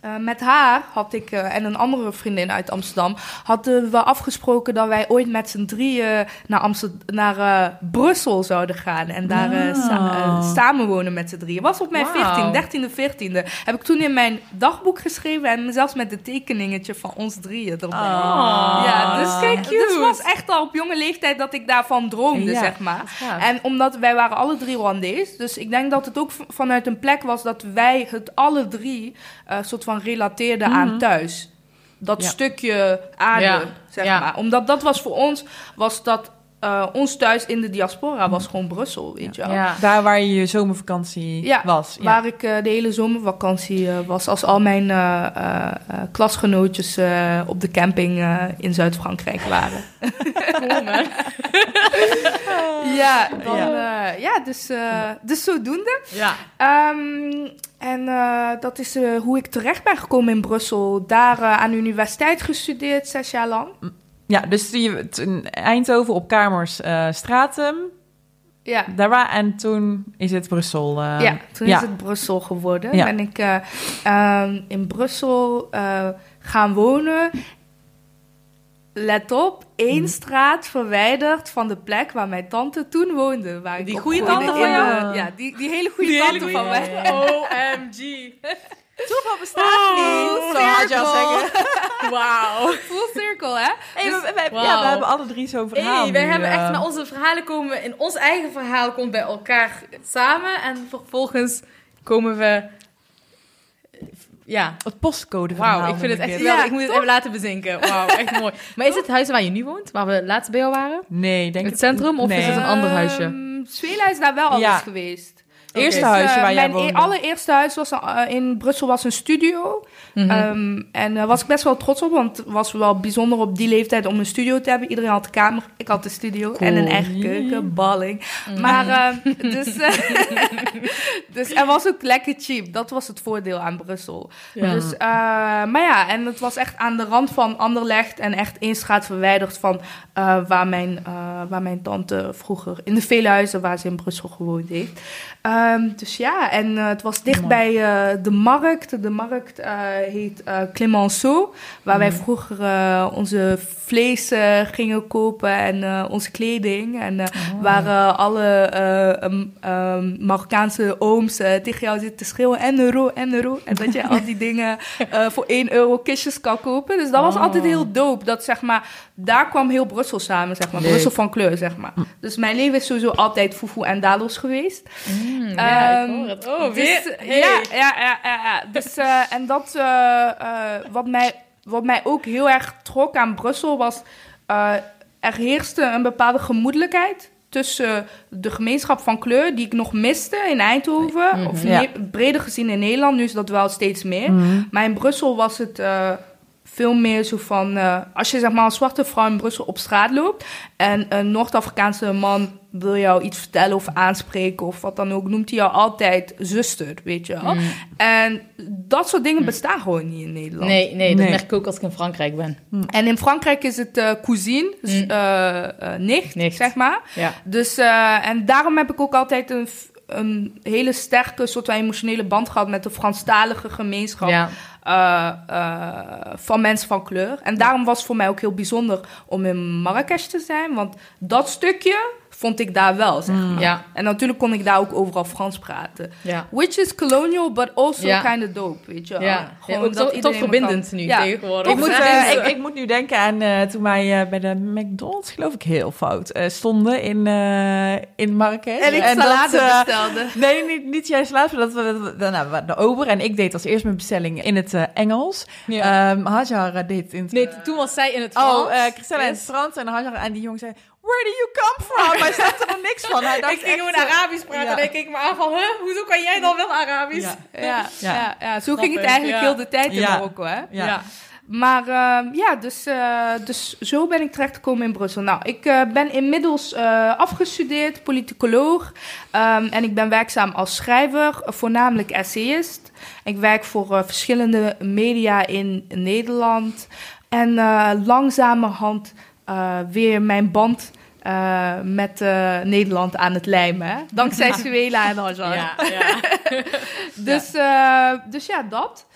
eh, met haar had ik eh, en een andere vriendin uit Amsterdam hadden we afgesproken dat wij ooit met z'n drieën naar, Amsterdam, naar eh, Brussel zouden gaan en daar eh, sa- Ah. samenwonen met z'n drieën. Was op mijn Wauw. 14, 13e, 14e. Heb ik toen in mijn dagboek geschreven en zelfs met een tekeningetje van ons drieën erbij. Ah. Ja, dus Kijk, kijk, cute. het was echt al op jonge leeftijd dat ik daarvan droomde, Ja. zeg maar. En omdat wij waren alle drie Rwandees, dus ik denk dat het ook vanuit een plek was dat wij het alle drie soort van relateerden aan thuis. Dat Ja. stukje aarde, Ja. zeg maar. Omdat dat was voor ons, was dat eh, ons thuis in de diaspora was gewoon Brussel, weet je wel. Ja. Daar waar je je zomervakantie Ja, was. Ja. Waar ik eh, de hele zomervakantie eh, was, als al mijn eh, eh, eh, klasgenootjes eh, op de camping eh, in Zuid-Frankrijk waren. Cool, man. ja, dan, Ja. eh, ja dus, eh, dus zodoende. Ja. Ehm, en eh, dat is eh, hoe ik terecht ben gekomen in Brussel. Daar aan de universiteit gestudeerd, zes jaar lang. Ja, dus je, in Eindhoven op kamers eh Stratum. Ja, Daar waar, en toen is het Brussel. eh, ja toen ja. is het Brussel geworden. Ja. Ben ik eh, ehm, in Brussel eh, gaan wonen. Let op, één Mhm. straat verwijderd van de plek waar mijn tante toen woonde. Waar Die goede tante van de- jou? Ja, die, die hele goede Die tante hele van mij. OMG. Toeval bestaat niet. Dat had je al zeggen. Wauw. Full circle, hè? Hey, Dus- we, we- ja, we hebben alle drie zo'n verhaal Hey, wij nu, hebben eh. echt naar onze verhalen komen. In ons eigen verhaal komt bij elkaar samen. En vervolgens komen we. Ja. Het postcode verhaal. Wauw, ik vind het echt geweldig. Ja, ik moet het even laten bezinken. Wauw, echt mooi. Maar is het het huis waar je nu woont? Waar we laatst bij jou waren? Nee, denk Het centrum of nee. is het een ander huisje? Ehm, Zwela is daar wel al Ja. geweest. Eerste Dus, huisje eh, waar jij Mijn woonde. e- allereerste huis was eh, in Brussel was een studio. Mhm. Ehm, en daar was ik best wel trots op, want het was wel bijzonder op die leeftijd om een studio te hebben. Iedereen had een kamer, ik had een studio en een eigen keuken, balling. Maar ehm, dus, eh, dus er was ook lekker cheap. Dat was het voordeel aan Brussel. Ja. Dus, eh, maar ja, en het was echt aan de rand van Anderlecht en echt één straat verwijderd van eh, waar mijn eh, waar mijn tante vroeger in de vele huizen waar ze in Brussel gewoond heeft. Ehm, dus ja, en eh, het was dicht bij eh, de markt. De markt eh, heet Clemenceau, waar wij Mhm. vroeger onze vlees gingen kopen en onze kleding. En Oh. waar alle eh, ehm, Marokkaanse ooms tegen jou zitten te schreeuwen en euro, en euro. En dat je al die dingen voor 1 euro kistjes kan kopen. Dus dat was Oh. altijd heel dope. Dat zeg maar, daar kwam heel Brussel samen, zeg maar. Leuk. Brussel van kleur, zeg maar. Dus mijn leven is sowieso altijd foefoe en dalos geweest. Mm, ja, ik Ehm, hoor het. Oh, weer. Hey. Ja, ja, ja, ja. ja. Dus, eh, en dat, eh, eh, wat, mij, wat mij ook heel erg trok aan Brussel was... er heerste een bepaalde gemoedelijkheid tussen de gemeenschap van kleur... die ik nog miste in Eindhoven. Mhm. Of Ja. breder gezien in Nederland. Nu is dat wel steeds meer. Mhm. Maar in Brussel was het veel meer zo van... eh, als je zeg maar een zwarte vrouw in Brussel op straat loopt... en een Noord-Afrikaanse man wil jou iets vertellen of aanspreken... of wat dan ook, noemt hij jou altijd zuster, weet je wel. Mm. En dat soort dingen bestaan gewoon niet in Nederland. Nee, nee, dat Nee. merk ik ook als ik in Frankrijk ben. En in Frankrijk is het eh cousine, dus Mm. eh, eh, nicht, Nicht. zeg maar. Ja. Dus, eh, en daarom heb ik ook altijd een, een hele sterke soort van emotionele band gehad met de Franstalige gemeenschap Ja. Eh, eh, van mensen van kleur. En daarom was het voor mij ook heel bijzonder om in Marrakesh te zijn, want dat stukje vond ik daar wel, zeg maar. Ja. En natuurlijk kon ik daar ook overal Frans praten. Ja. Which is colonial, but also Ja. kind of dope, weet je wel. Ja, Gewoon ook dat toch, verbindend kan- nu Ja. tegenwoordig. Ik moet, eh, ik, ik moet nu denken aan eh, toen wij eh, bij de McDonald's, geloof ik heel fout, eh, stonden in, eh in Marrakesh. En ik dat, salade bestelde. Nee, niet, niet juist laatst, maar dat we, nou, we- de ober en ik deed als eerst mijn bestelling in het eh, Engels. Ja. Ehm, Hajar deed in het... Nee, toen was zij in het Frans. Oh, Christella in het. Frans en Hajar en die jongen zei... Where do you come from? Hij snapte er niks van. Hij dacht Ik ging gewoon echt, eh, Arabisch praten ja. en ik keek me aan van, huh, hoezo kan jij dan wel Arabisch? Ja. Ja, ja. Ja. Ja, zo ging het eigenlijk ja. heel de tijd in Ja. Marokko, hè? Ja. Maar ehm, ja, dus, eh, dus zo ben ik terechtgekomen in Brussel. Nou, ik eh, ben inmiddels eh, afgestudeerd, politicoloog. Ehm, en ik ben werkzaam als schrijver, voornamelijk essayist. Ik werk voor eh, verschillende media in Nederland. En eh, langzamerhand eh, weer mijn band eh, met eh, Nederland aan het lijmen. Hè? Dankzij Suela en Hajar. Ja, ja. Dus, ja. dus ja, dat.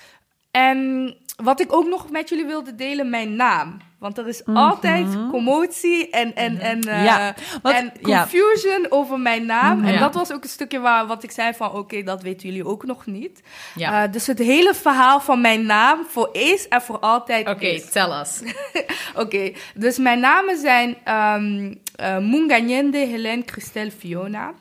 En wat ik ook nog met jullie wilde delen, mijn naam. Want er is altijd commotie en, en, en, eh, Mhm. Ja, wat- en ja. confusion over mijn naam. Mhm. En dat was ook een stukje waar wat ik zei van... oké, dat weten jullie ook nog niet. Ja. Eh, dus het hele verhaal van mijn naam voor eens en voor altijd Oké, tell us. Oké, dus mijn namen zijn um, uh, Munganyende, Helene, Christelle, Fiona.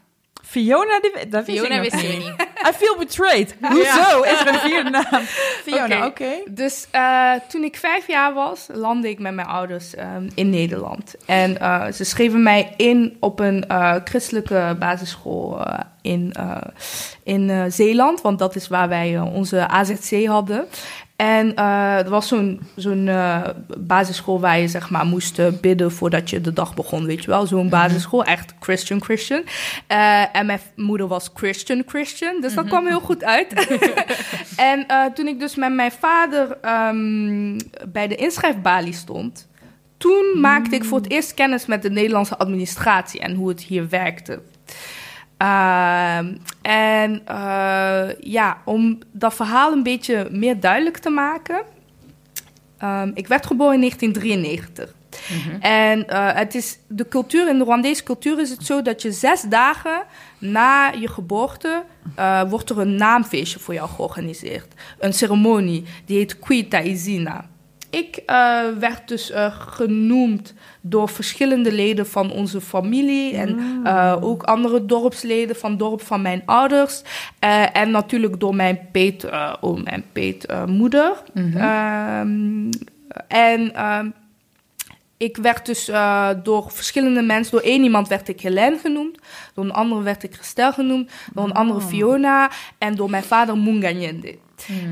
Fiona, die, dat Fiona ik wist je niet. I feel betrayed. Hoezo is er een vierde naam? Fiona, Oké. oké. Dus eh, toen ik vijf jaar was, landde ik met mijn ouders ehm, in Nederland. En eh, ze schreven mij in op een eh, christelijke basisschool in, in Zeeland. Want dat is waar wij onze AZC hadden. En eh er was zo'n zo'n eh, basisschool waar je zeg maar moest eh, bidden voordat je de dag begon, weet je wel. Zo'n basisschool, echt Christian Christian. En mijn moeder was Christian Christian, dus dat kwam heel goed uit. en toen ik dus met mijn vader ehm, bij de inschrijfbalie stond, toen maakte ik voor het eerst kennis met de Nederlandse administratie en hoe het hier werkte. Ehm, en eh, ja, om dat verhaal een beetje meer duidelijk te maken. ehm, ik werd geboren in 1993. En eh, het is de cultuur, in de Rwandese cultuur is het zo dat je zes dagen na je geboorte eh, wordt er een naamfeestje voor jou georganiseerd. Een ceremonie, die heet Kwita Izina. Ik eh, werd dus eh, genoemd door verschillende leden van onze familie en eh, ook andere dorpsleden van het dorp van mijn ouders. En natuurlijk door mijn peetoom en peetmoeder. Ehm, en ehm, ik werd dus door verschillende mensen, door één iemand werd ik Helene genoemd, door een andere werd ik Christel genoemd, door een andere Fiona en door mijn vader Munganyende.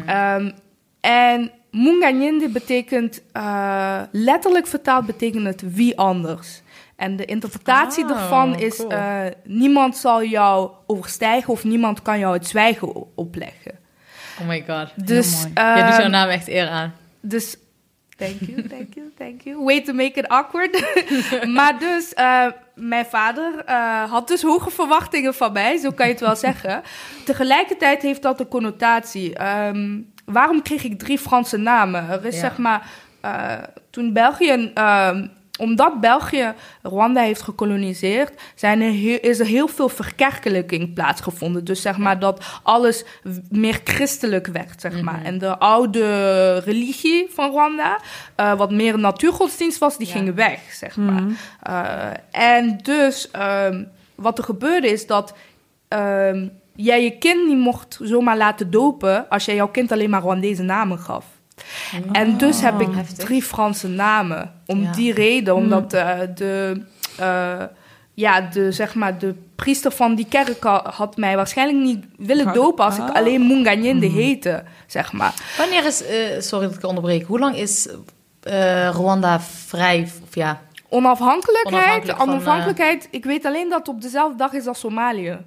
Ehm, en Munganyende betekent, eh, letterlijk vertaald betekent het wie anders. En de interpretatie Oh, daarvan is, cool. eh, niemand zal jou overstijgen of niemand kan jou het zwijgen opleggen. Oh my god. Dus, mooi. Je doet ehm, jouw naam echt eer aan. dus Thank you, thank you, thank you. Way to make it awkward. maar dus, uh, mijn vader uh, had dus hoge verwachtingen van mij, zo kan je het wel zeggen. Tegelijkertijd heeft dat een connotatie. Um, waarom kreeg ik drie Franse namen? Er is ja. zeg maar, uh, toen België omdat België Rwanda heeft gekoloniseerd, zijn er heel, is er heel veel verkerkelijking plaatsgevonden. Dus zeg maar dat alles meer christelijk werd, zeg maar. Mhm. En de oude religie van Rwanda, uh, wat meer een natuurgodsdienst was, die ging weg, zeg maar. Mm en dus um, wat er gebeurde is dat um, jij je kind niet mocht zomaar laten dopen als jij jouw kind alleen maar Rwandese namen gaf. En dus heb ik oh, drie Franse namen. Om die reden, hmm. omdat uh, de, uh, ja, de, zeg maar, de priester van die kerk had mij waarschijnlijk niet willen dopen als ik ah. alleen Munganyende mm. heette, zeg maar. Wanneer is, uh, sorry dat ik onderbreek, hoe lang is Rwanda vrij, of ja... Onafhankelijkheid, onafhankelijk onafhankelijkheid, ik weet alleen dat het op dezelfde dag is als Somalië.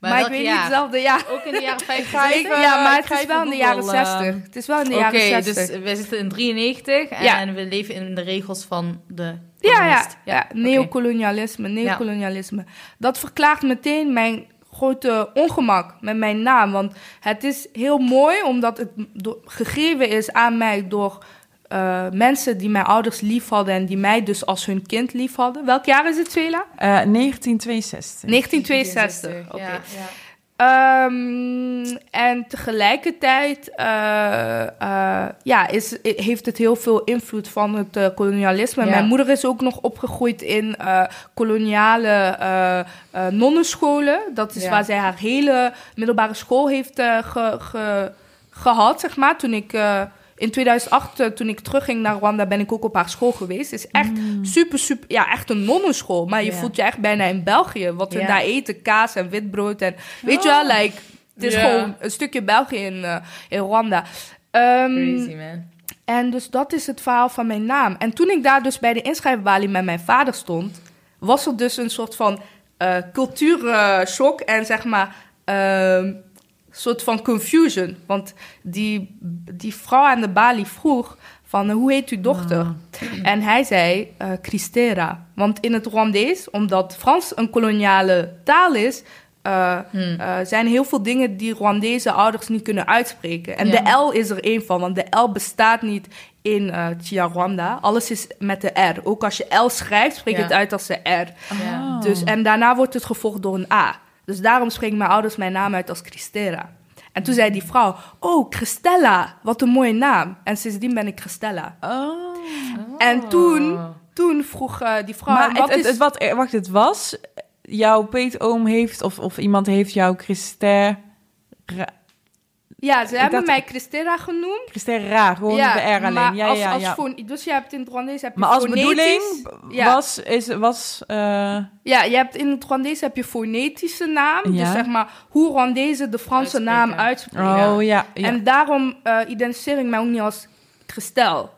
Maar, ik weet niet hetzelfde jaar. Ook in de jaren 50? ja, maar het is wel in de jaren 60. Het is wel in de jaren 60. Oké, dus we zitten in 93 en we leven in de regels van de... ja, ja, ja, neocolonialisme, neocolonialisme. Dat verklaart meteen mijn grote ongemak met mijn naam. Want het is heel mooi omdat het gegeven is aan mij door uh, mensen die mijn ouders lief hadden en die mij dus als hun kind lief hadden. Welk jaar is het, Vela? Uh, 1962. 1962, oké. Okay. Ja, ja. um, en tegelijkertijd uh, ja, is, heeft het heel veel invloed van het kolonialisme. Ja. Mijn moeder is ook nog opgegroeid in koloniale nonnenscholen. Dat is waar zij haar hele middelbare school heeft ge, ge, gehad, zeg maar, toen ik in 2008, eh, toen ik terugging naar Rwanda, ben ik ook op haar school geweest. Het is echt mm. super, super, ja, echt een nonnenschool. Maar je voelt je echt bijna in België. Wat we daar eten, kaas en witbrood. En weet je wel, oh. like, het is gewoon een stukje België in, uh, in Rwanda. Um, Crazy, man. En dus dat is het verhaal van mijn naam. En toen ik daar dus bij de inschrijfbalie met mijn vader stond, was er dus een soort van uh, cultuurshock en zeg maar. Uh, soort van confusion. Want die, die vrouw aan de balie vroeg van hoe heet uw dochter? Ah. En hij zei uh, Christera. Want in het Rwandees, omdat Frans een koloniale taal is... Uh, uh, zijn heel veel dingen die Rwandese ouders niet kunnen uitspreken. En de L is er één van, want de L bestaat niet in uh, Rwanda. Alles is met de R. Ook als je L schrijft, spreek je het uit als de R. Oh. Dus, en daarna wordt het gevolgd door een A. Dus daarom spreken mijn ouders mijn naam uit als Christera. En toen zei die vrouw, oh, Christella, wat een mooie naam. En sindsdien ben ik Christella. Oh. En toen, toen vroeg uh, die vrouw... Maar wat het, is... wat, eh, wacht, het was... Jouw peetoom heeft, of, of iemand heeft jouw Christer... Ja, ze hebben mij Christera genoemd. Christera, gewoon ja, de R alleen. Ja, als, ja, als ja. dus je hebt in het Rwandees heb je Maar als bedoeling was... Is, was uh... Ja, je hebt in het Rwandees heb je fonetische naam. Dus zeg maar hoe Rwandezen de Franse naam uitspreken. Oh, ja, En daarom uh, identificeer ik mij ook niet als Christel.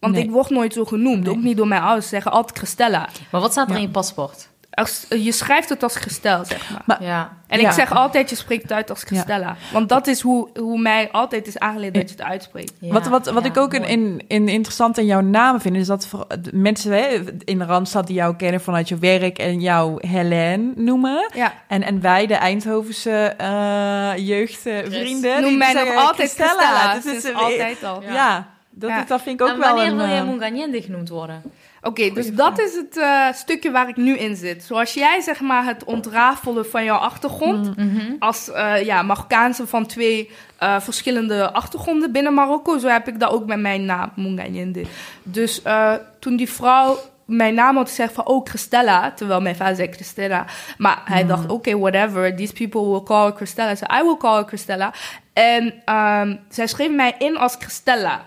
Want ik word nooit zo genoemd. Ook niet door mijn ouders. Ze zeggen altijd Christella. Maar wat staat er in je paspoort? Als, je schrijft het als gestel, zeg maar. ja. En ik zeg altijd, je spreekt het uit als gestella. Want dat is hoe, hoe mij altijd is aangeleerd dat je het uitspreekt. wat wat, wat ik ook in, in, in interessant in jouw naam vind... is dat voor mensen hè, in de Randstad die jou kennen vanuit je werk... en jou Helene noemen. En, en wij, de Eindhovense uh, jeugdvrienden... Noem mij nog altijd Stella. Dat is altijd al. Ja, dat, dat vind ik ook wel wanneer wil je uh, Munganyende genoemd worden? Oké, dus dat is het uh, stukje waar ik nu in zit. Zoals jij zeg maar het ontrafelen van jouw achtergrond... Mm -hmm. als uh, ja, Marokkaanse van twee uh, verschillende achtergronden binnen Marokko... zo heb ik dat ook met mijn naam, Munganyende. Dus toen die vrouw mijn naam had gezegd van, oh, Christella. Terwijl mijn vader zei Christella. Maar hij mm. dacht, oké, okay, whatever. These people will call her Christella. So I will call her Christella. En um, zij schreef mij in als Christella.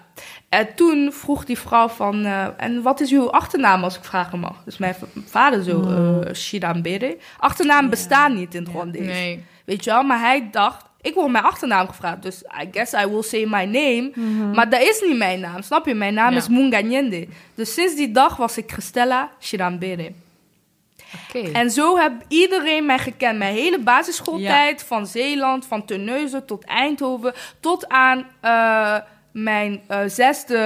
En toen vroeg die vrouw van, uh, en wat is uw achternaam als ik vragen mag? Dus mijn vader zo, uh, Shidambere. Achternaam ja. bestaat niet in het. Nee. Weet je wel, maar hij dacht, ik word mijn achternaam gevraagd. Dus I guess I will say my name. Mm -hmm. Maar dat is niet mijn naam, snap je? Mijn naam ja. is Munganyende. Dus sinds die dag was ik Christella Shidambere. Okay. En zo heb iedereen mij gekend. Mijn hele basisschooltijd, ja. van Zeeland, van Terneuzen tot Eindhoven, tot aan... Uh, mijn eh, zesde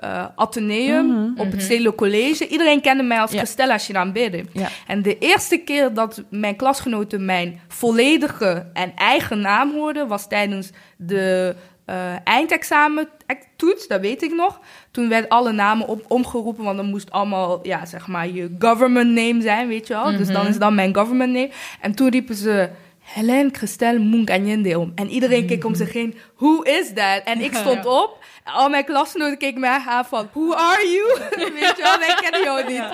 eh ateneum op het Stedelijk College. Iedereen kende mij als Ja. Christella Shinambede. Ja. En de eerste keer dat mijn klasgenoten mijn volledige en eigen naam hoorden... was tijdens de eh eindexamen toets, dat weet ik nog. Toen werden alle namen op, omgeroepen, want dan moest allemaal, ja, zeg maar, je government name zijn, weet je wel. Dus dan is dan mijn government name. En toen riepen ze... Helen Christelle Munkanyende om. En iedereen keek om zich heen. Who is that? En ik stond op. Al mijn klasgenoten keken mij aan van... Who are you? Weet je wel, wij kennen jou niet.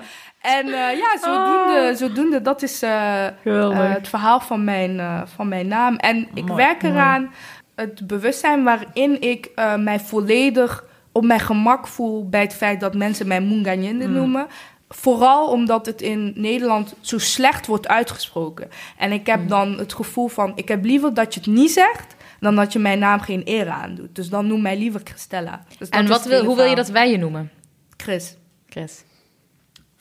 En eh, ja, zodoende, zodoende, dat is eh, eh, het verhaal van mijn, van mijn naam. En ik Mooi, werk mooi. eraan het bewustzijn waarin ik mij volledig op mijn gemak voel bij het feit dat mensen mij Munganyende Mm. noemen. Vooral omdat het in Nederland zo slecht wordt uitgesproken. En ik Mm. heb dan het gevoel van, ik heb liever dat je het niet zegt, dan dat je mijn naam geen eer aandoet. Dus dan noem mij liever Christella. Dus En wat wil, hoe wil je dat wij je noemen, Chris. Chris?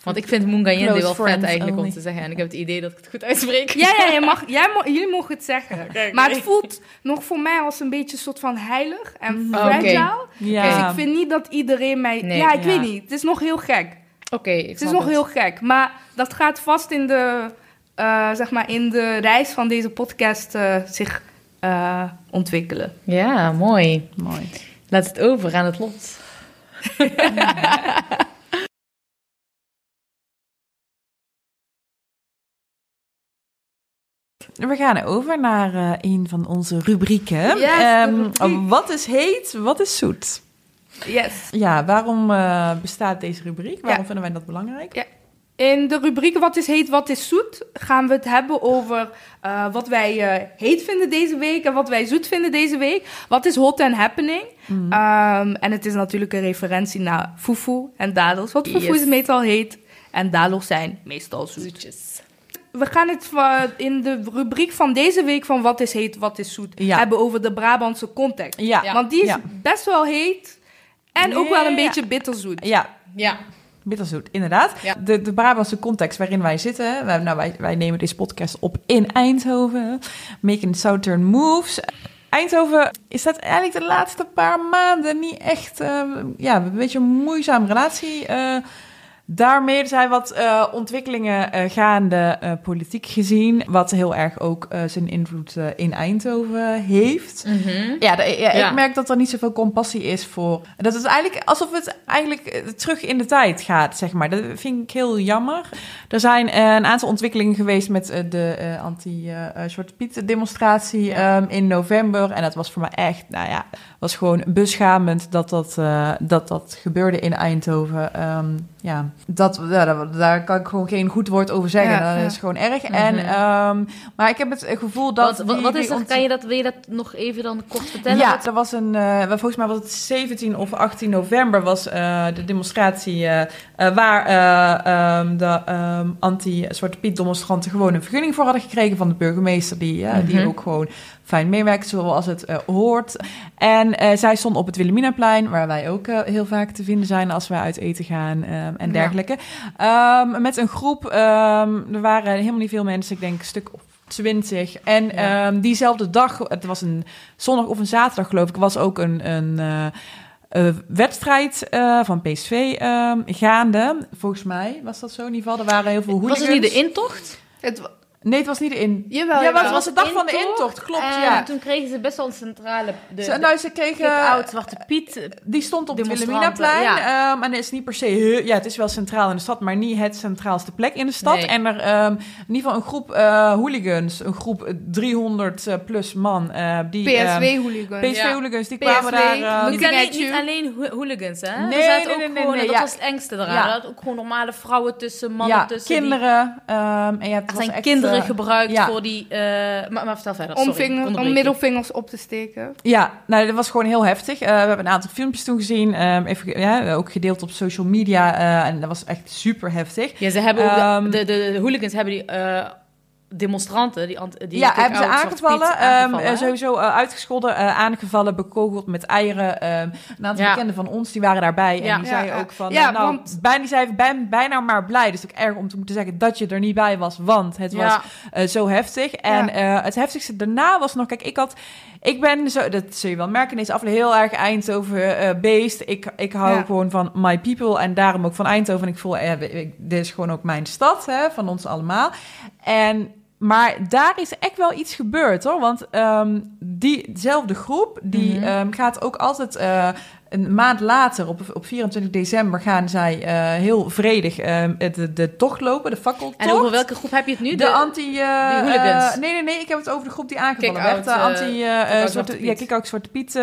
Want ik vind Munganyende Close wel vet eigenlijk om te zeggen. En ik heb het idee dat ik het goed uitspreek. Ja, ja, je mag, jij mo- jullie mogen het zeggen. Maar het voelt nog voor mij als een beetje een soort van heilig en Oké. fragile. Ja. Dus ik vind niet dat iedereen mij... Nee, ja, ik ja. weet niet. Het is nog heel gek. Oké, Het is nog heel gek. Maar dat gaat vast in de, eh, zeg maar in de reis van deze podcast eh, zich eh, ontwikkelen. Ja, mooi. Mooi. Laat het over aan het lot. We gaan over naar een van onze rubrieken. Yes, Ehm, rubriek. wat is heet, wat is zoet? Yes. Ja, waarom eh, bestaat deze rubriek? Waarom Ja. vinden wij dat belangrijk? In de rubriek Wat is heet, wat is zoet gaan we het hebben over eh, wat wij eh, heet vinden deze week en wat wij zoet vinden deze week. Wat is hot and happening? Mhm. Ehm, en het is natuurlijk een referentie naar fufu en dadels. Want fufu Yes. is meestal heet en dadels zijn meestal zoet. Zoetjes. We gaan het in de rubriek van deze week van Wat is heet, wat is zoet Ja. hebben over de Brabantse context. Ja, Ja. Want die is Ja. best wel heet en ook wel een Ja. beetje bitterzoet. ja, Ja. bitterzoet, inderdaad. Ja. De, de Brabantse context waarin wij zitten. Wij, nou, wij, wij nemen deze podcast op in Eindhoven. Making Southern Moves. Eindhoven is dat eigenlijk de laatste paar maanden niet echt... eh, ja, een beetje een moeizame relatie... eh, Daarmee zijn wat eh, ontwikkelingen eh, gaande, eh, politiek gezien, wat heel erg ook zijn invloed in Eindhoven heeft. Mhm. Ja, de- ja, Ja. ik merk dat er niet zoveel compassie is voor. Dat het eigenlijk alsof het eigenlijk terug in de tijd gaat, zeg maar. Dat vind ik heel jammer. Er zijn een aantal ontwikkelingen geweest met de anti-Zwarte Piet demonstratie Ja. ehm, in november. En dat was voor mij echt, nou ja, was gewoon beschamend dat dat, dat, dat gebeurde in Eindhoven. Ehm, ja, dat, ja, daar, kan ik gewoon geen goed woord over zeggen. Ja, dat is gewoon erg. Mhm. en, ehm, maar ik heb het gevoel dat. Wat, wat, is dat? Kan je dat, wil je dat nog even dan kort vertellen? ja, Wat- er was een, eh, volgens mij was het 17 of 18 november was eh, de demonstratie eh, waar eh, ehm, de ehm, anti-Zwarte Piet demonstranten gewoon een vergunning voor hadden gekregen van de burgemeester, die, die Mhm. ook gewoon fijn meewerkt zoals het eh, hoort. En eh, zij stond op het Wilhelminaplein, waar wij ook eh, heel vaak te vinden zijn als wij uit eten gaan ehm, en Ja. dergelijke. Ehm, met een groep, ehm, er waren helemaal niet veel mensen, ik denk een stuk of 20. En Ja. diezelfde dag, het was een zondag of een zaterdag geloof ik, was ook een, een wedstrijd van PSV gaande. Volgens mij was dat zo in ieder geval. Er waren heel veel was hooligans. het niet de intocht? Het, Nee, het was niet de in... jawel, Ja, maar het was de dag van de intocht. klopt, En ja. toen kregen ze best wel een centrale... De, Ze, nou, ze kregen... oud Zwarte Piet. eh, Die stond op het Wilhelminaplein. ehm, en het is niet per se... ja, het is wel centraal in de stad, maar niet het centraalste plek in de stad. Nee. En er ehm, in ieder geval een groep eh, hooligans, een groep 300 eh, plus man, eh, die... ehm, PSV-hooligans. PSV-hooligans, die PSV, kwamen daar... ehm, Niet alleen, niet hooligans, hè? Nee, er zaten nee, ook nee, nee, gewoon, nee, dat ja. was het engste eraan. Ja. Er zaten ook gewoon normale vrouwen tussen, mannen ja, tussen. die- kinderen. ehm, en ja, het was zijn echt, kinderen eh, gebruikt ja. voor die... eh, maar, maar vertel verder, Om, sorry. vinger, om middelvingers op te steken. Ja, nou, dat was gewoon heel heftig. Eh, we hebben een aantal filmpjes toen gezien. ehm, even, ja, ook gedeeld op social media. eh, en dat was echt super heftig. Ja, ze hebben ook Ehm, de, de, de, de hooligans hebben die... demonstranten, die, ant- die ja, hebben ze Piet aangevallen. ehm, eh, sowieso eh, uitgescholden, eh, aangevallen, bekogeld met eieren. ehm, een aantal Ja. bekenden van ons, die waren daarbij. En Ja. die Ja, zeiden ja. ook van, Ja, nou, want- bijna, die zei, ben bijna maar blij. Dus ook erg om te moeten zeggen dat je er niet bij was, want het was eh, zo heftig. En eh, het heftigste daarna was nog, kijk, ik had, ik ben zo, dat zul je wel merken in deze aflevering, heel erg Eindhoven eh beest. Ik, ik hou Ja. gewoon van my people en daarom ook van Eindhoven. En ik voel, eh, ik- dit is gewoon ook mijn stad, hè, van ons allemaal. En maar daar is echt wel iets gebeurd hoor. Want ehm, diezelfde groep die Mhm. ehm, gaat ook altijd eh, een maand later, op, op 24 december, gaan zij eh, heel vredig ehm, de, de tocht lopen, de fakkeltocht. En over welke groep heb je het nu? De, anti... eh, nee, nee, nee. Ik heb het over de groep die aangevallen werd. De anti... zwarte, ja, kick-out Zwarte Piet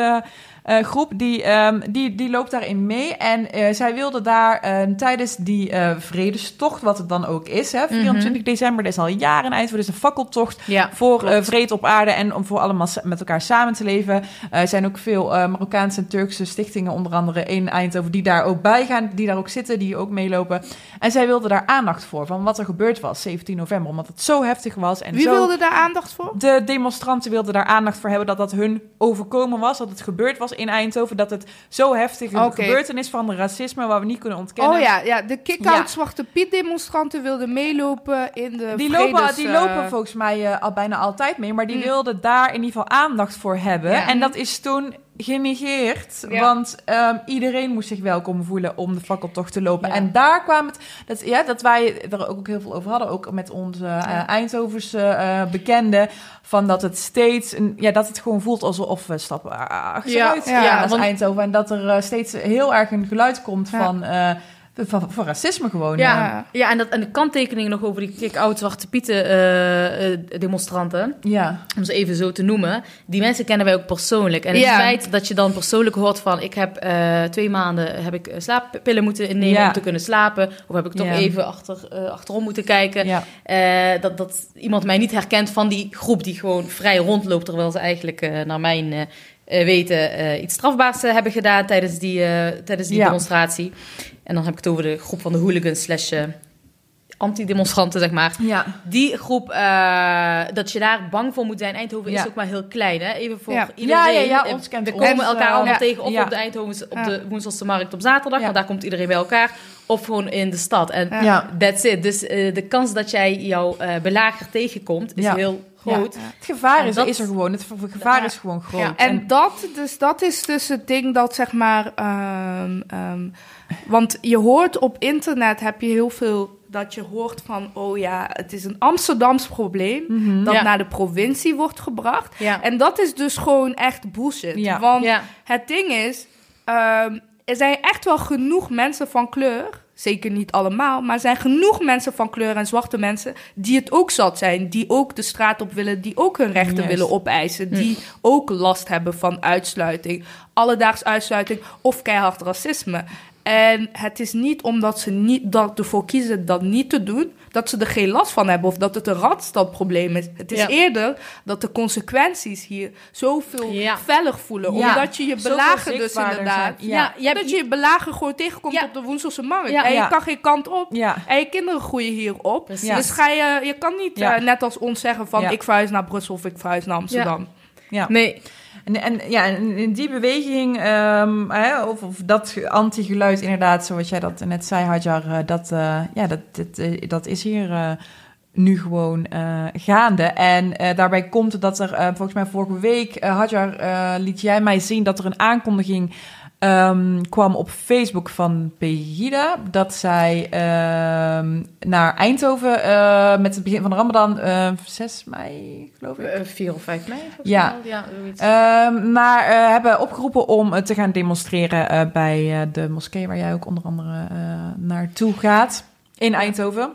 eh, groep. Die, ehm, die, die loopt daarin mee. En eh, zij wilde daar eh, tijdens die eh, vredestocht, wat het dan ook is, hè, 24 december, dat is al jaren in Eindhoven, dus een fakkeltocht Ja, voor vrede op aarde en om voor allemaal met elkaar samen te leven. Er zijn ook veel Marokkaanse en Turkse stichtingen, onder andere in Eindhoven, die daar ook bij gaan, die daar ook zitten, die ook meelopen. En zij wilden daar aandacht voor, van wat er gebeurd was 17 november, omdat het zo heftig was. En Wie zo... wilde daar aandacht voor? De demonstranten wilden daar aandacht voor hebben dat dat hun overkomen was, dat het gebeurd was in Eindhoven, dat het zo heftig een Oké. gebeurtenis van racisme waar we niet kunnen ontkennen. Oh ja, ja de kick-out Ja. Zwarte Piet demonstranten wilden meelopen in de Die vredes, lopen, die eh, lopen volgens mij eh, al bijna altijd mee, maar die Mm. wilden daar in ieder geval aandacht voor hebben. Ja. En dat is toen genegeerd, Ja. want ehm, iedereen moest zich welkom voelen om de fakkeltocht te lopen. Ja. En daar kwam het, dat, ja, dat wij er ook heel veel over hadden, ook met onze eh, Eindhovense eh, bekenden, van dat het steeds, een, ja, dat het gewoon voelt alsof we stappen achteruit Ja, want- Eindhoven. En dat er eh, steeds heel erg een geluid komt van... van, van racisme gewoon. Ja. Ja. ja en, dat, en de kanttekeningen nog over die kick-out Zwarte Pieten eh, eh, demonstranten, ja. om ze even zo te noemen, die mensen kennen wij ook persoonlijk. En het Ja. feit dat je dan persoonlijk hoort van, ik heb eh, twee maanden heb ik slaappillen moeten innemen Ja. om te kunnen slapen, of heb ik toch even achter, achterom moeten kijken, ja. Dat, dat iemand mij niet herkent van die groep die gewoon vrij rondloopt, terwijl ze eigenlijk naar mijn weten eh, iets strafbaars eh, hebben gedaan tijdens die, eh, tijdens die Ja. demonstratie. En dan heb ik het over de groep van de hooligans slash eh, anti-demonstranten, zeg maar. Ja. Die groep, eh, dat je daar bang voor moet zijn. Eindhoven Ja. is ook maar heel klein, hè? Even voor Ja. iedereen. Ja, ja, ja, Eh, ons kent We ons, komen eh, elkaar allemaal tegen, of op de Eindhovens, op de woensdagse markt op zaterdag, want daar komt iedereen bij elkaar. Of gewoon in de stad. En Ja. That's it. Dus eh, de kans dat jij jouw eh, belager tegenkomt is Ja. heel groot. Ja. Het gevaar is, dat- is er gewoon. Het gevaar Ja. is gewoon groot. Ja. En dat, dus dat is dus het ding dat zeg maar. ehm, ehm, want je hoort op internet heb je heel veel dat je hoort van, oh ja, het is een Amsterdams probleem Mhm. dat Ja. naar de provincie wordt gebracht. Ja. En dat is dus gewoon echt bullshit. Ja. Want Ja. het ding is, ehm, er zijn echt wel genoeg mensen van kleur, zeker niet allemaal, maar er zijn genoeg mensen van kleur en zwarte mensen die het ook zat zijn, die ook de straat op willen, die ook hun rechten Juist. willen opeisen, die ook last hebben van uitsluiting, alledaags uitsluiting of keihard racisme. En het is niet omdat ze niet dat ervoor kiezen dat niet te doen, dat ze er geen last van hebben of dat het een radstadprobleem is. Het is Ja. eerder dat de consequenties hier zoveel Ja. feller voelen. Omdat je je belager dus inderdaad. Ja, je dat je je belager gewoon tegenkomt op de Woenselse markt. En je kan geen kant op. En je kinderen groeien hierop. Precies. Dus ga je, je kan niet Ja. eh, net als ons zeggen van ik verhuis naar Brussel of ik verhuis naar Amsterdam. Ja. Nee. En, ja, in die beweging, ehm, hè, of, of dat ge- anti-geluid inderdaad, zoals jij dat net zei, Hadjar, eh, dat, eh, ja, dat, dat, eh, dat is hier nu gewoon gaande. En daarbij komt dat er, volgens mij vorige week, Hadjar, eh, liet jij mij zien dat er een aankondiging ehm, kwam op Facebook van Pegida, dat zij ehm, naar Eindhoven eh, met het begin van de Ramadan, eh 6 mei geloof ik, Eh, vier of vijf mei? volgens Ja. Ehm, maar eh, hebben opgeroepen om eh, te gaan demonstreren eh, bij eh, de moskee waar jij ook onder andere eh, naartoe gaat in Eindhoven.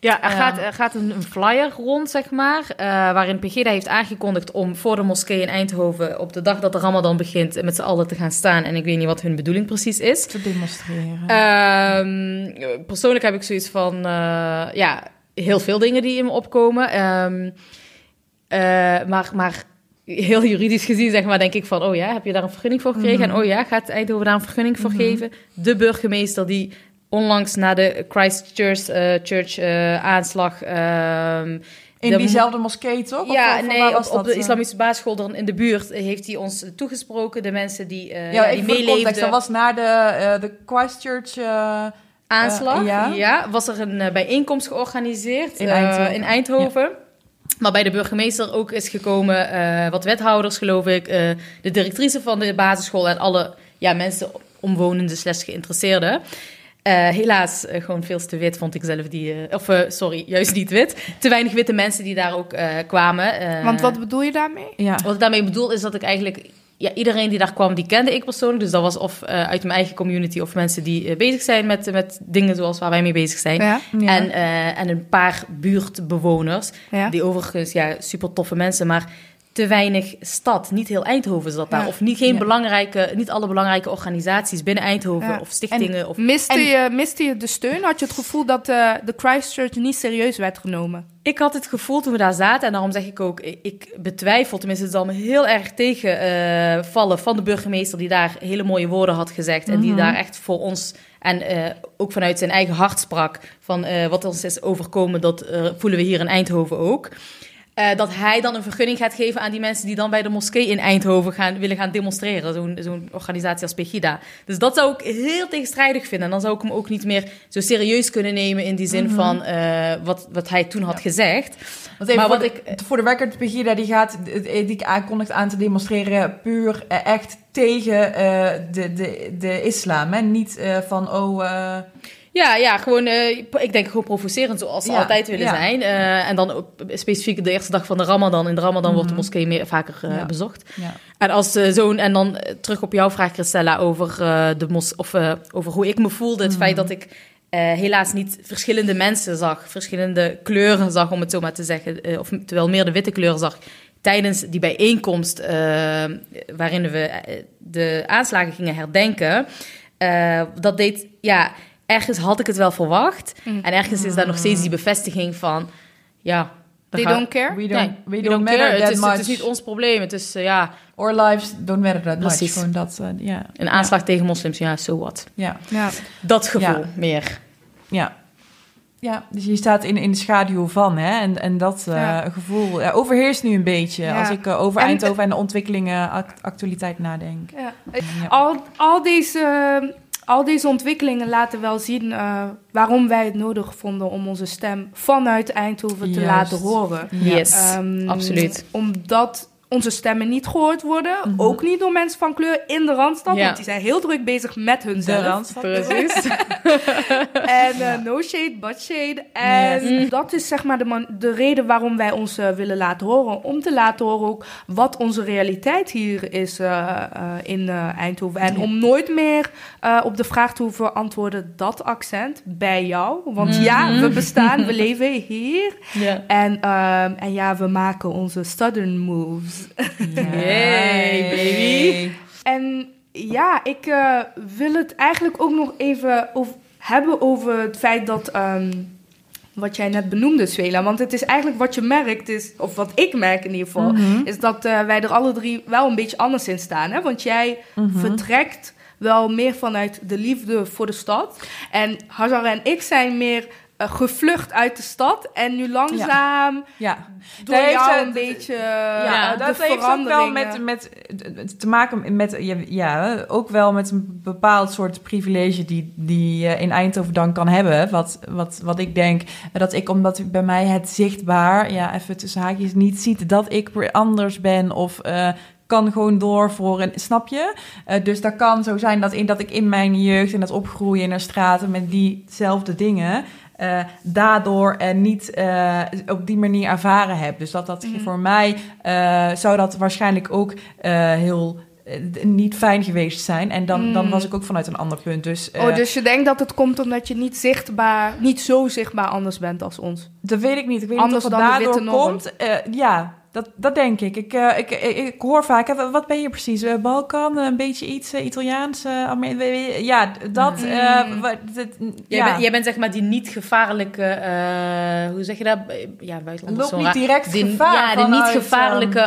Ja, er Ja. gaat, er gaat een, een flyer rond, zeg maar, eh, waarin Pegida heeft aangekondigd om voor de moskee in Eindhoven op de dag dat de Ramadan begint met z'n allen te gaan staan. En ik weet niet wat hun bedoeling precies is. Te demonstreren. Ehm, persoonlijk heb ik zoiets van, eh, ja, heel veel dingen die in me opkomen. Ehm, eh, maar, maar heel juridisch gezien, zeg maar, denk ik van, oh ja, heb je daar een vergunning voor gekregen? Mhm. En oh ja, gaat Eindhoven daar een vergunning voor Mhm. geven? De burgemeester die onlangs na de Christchurch eh, Church, eh, aanslag ehm, In de- diezelfde moskee, toch? Ja, of nee, op, de eh? islamitische basisschool dan in de buurt heeft hij ons toegesproken. De mensen die, eh Ja, ja, die context. Dat meeleefden. was na de, de Christchurch... aanslag. Ja. ja. was er een bijeenkomst georganiseerd In Eindhoven. in Eindhoven. Waarbij de burgemeester ook is gekomen, wat wethouders geloof ik, de directrice van de basisschool en alle ja, mensen, omwonenden slash geïnteresseerden. Eh, helaas eh, gewoon veel te wit vond ik zelf die, eh, of sorry, juist niet wit. Te weinig witte mensen die daar ook eh, kwamen. Eh, Want wat bedoel je daarmee? ja. wat ik daarmee bedoel is dat ik eigenlijk... Ja, iedereen die daar kwam, die kende ik persoonlijk. Dus dat was of eh, uit mijn eigen community of mensen die bezig zijn met, met dingen zoals waar wij mee bezig zijn. Ja, Ja. En, eh, en een paar buurtbewoners, ja. die overigens ja, super toffe mensen, maar te weinig stad. Niet heel Eindhoven zat daar. Ja. Of niet, geen Ja. belangrijke, niet alle belangrijke organisaties binnen Eindhoven Ja. of stichtingen. of... Miste, En- je, miste je de steun? Had je het gevoel dat eh, de Christchurch niet serieus werd genomen? Ik had het gevoel toen we daar zaten, en daarom zeg ik ook, ik, betwijfel, tenminste het zal me heel erg tegenvallen vallen van de burgemeester die daar hele mooie woorden had gezegd. En die Mhm. daar echt voor ons en eh, ook vanuit zijn eigen hart sprak van eh, wat ons is overkomen, dat eh, voelen we hier in Eindhoven ook. Eh, dat hij dan een vergunning gaat geven aan die mensen die dan bij de moskee in Eindhoven gaan, willen gaan demonstreren. Zo'n zo'n organisatie als Pegida. Dus dat zou ik heel tegenstrijdig vinden. En dan zou ik hem ook niet meer zo serieus kunnen nemen in die zin van eh, wat, wat hij toen had gezegd. Want even Maar voor, wat de, ik- voor de record, Pegida die gaat, die aankondigt aan te demonstreren puur eh, echt tegen eh, de, de, de islam. Hè? Niet eh, van, oh, eh, Ja, ja, gewoon, eh, ik denk gewoon provocerend zoals ze Ja, altijd willen ja. zijn. Eh, en dan ook specifiek de eerste dag van de Ramadan. In de Ramadan wordt de Mhm. moskee meer, vaker eh, Ja. bezocht. ja. En als zo'n en dan terug op jouw vraag, Christella, over de mos of over hoe ik me voelde, het Mhm. feit dat ik helaas niet verschillende mensen zag, verschillende kleuren zag, om het zo maar te zeggen, of terwijl meer de witte kleuren zag. Tijdens die bijeenkomst waarin we de aanslagen gingen herdenken, dat deed, ja, ergens had ik het wel verwacht. Mm. En ergens is daar nog steeds die bevestiging van, ja, They gaan- don't care? We don't, Nee, we we don't, matter care. that Het is, much. het is niet ons probleem. Het is, eh, ja, Our lives don't matter that Precies. much. Gewoon dat, eh, ja. een aanslag tegen moslims. Ja, so what. Ja, Ja. Dat gevoel Ja. meer. ja. Ja, dus je staat in, in de schaduw van, hè? En, en dat eh, Ja. gevoel ja, overheerst nu een beetje Ja. als ik over En- Eindhoven en de ontwikkelingen, act- actualiteit nadenk. Ja. Ja. Al, al, deze, al deze ontwikkelingen laten wel zien eh, waarom wij het nodig vonden om onze stem vanuit Eindhoven te laten horen. Yes, Ehm, absoluut. Omdat onze stemmen niet gehoord worden, Mhm. ook niet door mensen van kleur in de Randstad, Ja. want die zijn heel druk bezig met De hunzelf. Randstad. Precies. En eh, no shade, but shade. En Yes. dat is zeg maar de, man- de reden waarom wij ons eh, willen laten horen. Om te laten horen ook wat onze realiteit hier is eh, in Eindhoven. En Ja. om nooit meer op de vraag te hoeven antwoorden dat accent bij jou. Want ja, Mhm. we bestaan, we leven hier. ja. En, ehm, en ja, we maken onze southern moves. Yay, baby. En ja, ik eh, wil het eigenlijk ook nog even over, hebben over het feit dat. ehm, wat jij net benoemde, Swela. Want het is eigenlijk wat je merkt, is, of wat ik merk in ieder geval, Mhm. is dat eh, wij er alle drie wel een beetje anders in staan. Hè? Want jij Mhm. vertrekt wel meer vanuit de liefde voor de stad. En Hazar en ik zijn meer eh, gevlucht uit de stad. En nu langzaam Ja, door Daar jou een beetje Ja, eh, de dat heeft ook wel met, met te maken met, ja, ja, ook wel met een bepaald soort privilege die, die je in Eindhoven dan kan hebben. Wat, wat, wat ik denk, dat ik, omdat bij mij het zichtbaar, ja, even tussen haakjes, niet ziet dat ik anders ben of eh, kan gewoon door voor een, snap je? Eh, dus dat kan zo zijn dat, in, dat ik in mijn jeugd en dat opgroeien in de straten met diezelfde dingen, eh, daardoor en niet eh, op die manier ervaren heb. Dus dat dat Mhm. voor mij eh, zou dat waarschijnlijk ook heel niet fijn geweest zijn. En dan, dan Mm. was ik ook vanuit een ander punt. Dus, Oh, dus je denkt dat het komt omdat je niet zichtbaar, niet zo zichtbaar anders bent als ons. dat weet ik niet. Ik weet Anders niet of het daardoor komt. Ja, dat, dat denk ik. Ik, eh, ik, ik, ik hoor vaak, hè, wat ben je precies? Eh, Balkan, een beetje iets eh, Italiaans? eh, ja, dat. Mm. eh, wat- dat- Jij, ja. bent, jij bent zeg maar die niet gevaarlijke, eh, hoe zeg je dat? Ja, buitenland. Loopt zo niet direct Die- gevaar Ja, de niet gevaarlijke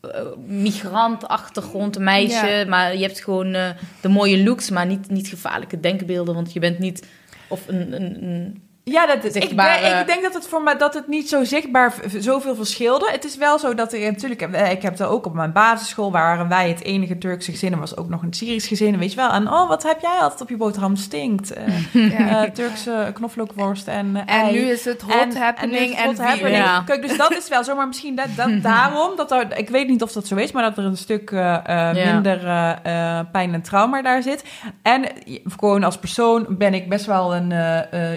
eh, migrant-achtergrond, meisje. Ja. Maar je hebt gewoon eh, de mooie looks, maar niet, niet gevaarlijke denkbeelden. Want je bent niet... Of een, een, een Ja, dat is, ik, denk, ik denk dat het voor mij dat het niet zo zichtbaar zoveel verschilde. Het is wel zo dat ik natuurlijk, eh, ik heb er ook op mijn basisschool waren wij het enige Turkse gezin. Er was ook nog een Syrisch gezin, weet je wel. En oh, wat heb jij altijd op je boterham stinkt? Eh, Ja. Turkse knoflookworst en En ei. nu is het hot En- en nu happening en, het hot happening. Ja. Kijk, dus dat is wel zo, maar misschien dat, dat daarom, dat er, ik weet niet of dat zo is, maar dat er een stuk Ja. minder pijn en trauma daar zit. En gewoon als persoon ben ik best wel een,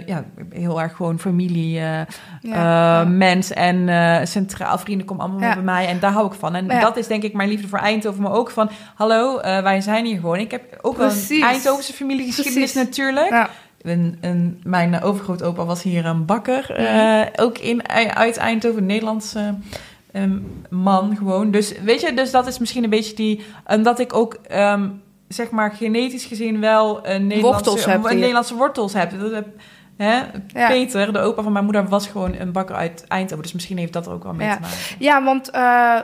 ja, heel erg gewoon familie eh, Ja. eh, mens en eh, centraal vrienden komen allemaal bij mij en daar hou ik van. En dat is denk ik mijn liefde voor Eindhoven, maar ook van, hallo, wij zijn hier gewoon. Ik heb ook Precies. een Eindhovense familiegeschiedenis Precies. natuurlijk. Ja. Een, een, mijn overgrootopa was hier een bakker. eh, ook in, uit Eindhoven, een Nederlandse ehm, man gewoon. Dus weet je, dus dat is misschien een beetje die... En dat ik ook, ehm, zeg maar, genetisch gezien wel een Nederlandse, Wortels een hier. Nederlandse wortels heb. Dat heb hè? Ja. Peter, de opa van mijn moeder, was gewoon een bakker uit Eindhoven. Dus misschien heeft dat er ook wel mee Ja. te maken. Ja, want eh,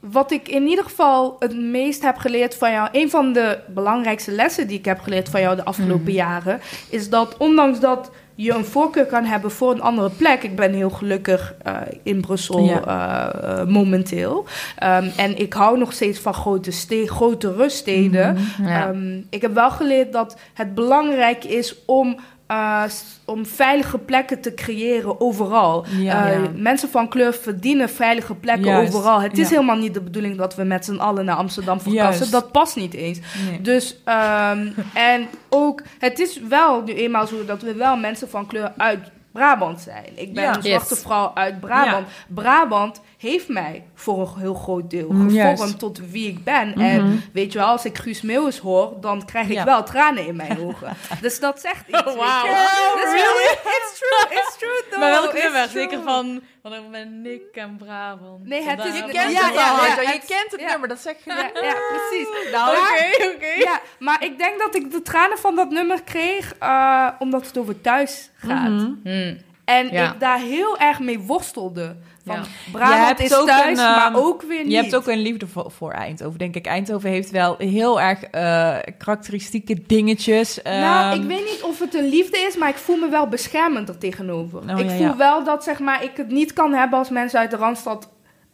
wat ik in ieder geval het meest heb geleerd van jou, een van de belangrijkste lessen die ik heb geleerd van jou de afgelopen Mhm. jaren, is dat ondanks dat je een voorkeur kan hebben voor een andere plek. Ik ben heel gelukkig eh, in Brussel Ja. eh, momenteel. Ehm, en ik hou nog steeds van grote, ste- grote ruststeden. Mhm. Ja. Ehm, ik heb wel geleerd dat het belangrijk is om, eh, om veilige plekken te creëren overal. Ja. Eh, Ja. Mensen van kleur verdienen veilige plekken Juist, overal. Het is ja. helemaal niet de bedoeling dat we met z'n allen naar Amsterdam verkassen. Juist. Dat past niet eens. Nee. Dus, ehm, en ook, het is wel nu eenmaal zo dat we wel mensen van kleur uit Brabant zijn. Ik ben Ja. een zwarte Yes. vrouw uit Brabant. Brabant heeft mij voor een heel groot deel Mm, gevormd tot wie ik ben. Mhm. En weet je wel, als ik Guus Meeuwis hoor, dan krijg ik Ja. wel tranen in mijn ogen. dus dat zegt iets. Wauw. wel. Oh, Dat is really? wel- It's true, it's true though. Maar welk It's nummer? Zeker van, van ik ben Nick en Brabant. Nee, het is- Je Ja, kent ja, het ja, al, ja. Je kent het ja. nummer, dat zeg je. Ja, ja, precies. Nou, Oké, oké. Ja, maar ik denk dat ik de tranen van dat nummer kreeg eh, omdat het over thuis gaat. Mhm. Hmm. En Ja. ik daar heel erg mee worstelde. Van Ja. Brabant hebt is ook thuis, een, ehm, maar ook weer niet. Je hebt ook een liefde voor, voor Eindhoven, denk ik. Eindhoven heeft wel heel erg eh, karakteristieke dingetjes. Nou, Ehm, ik weet niet of het een liefde is, maar ik voel me wel beschermend er tegenover. Oh, ik ja, voel wel dat zeg maar, ik het niet kan hebben als mensen uit de Randstad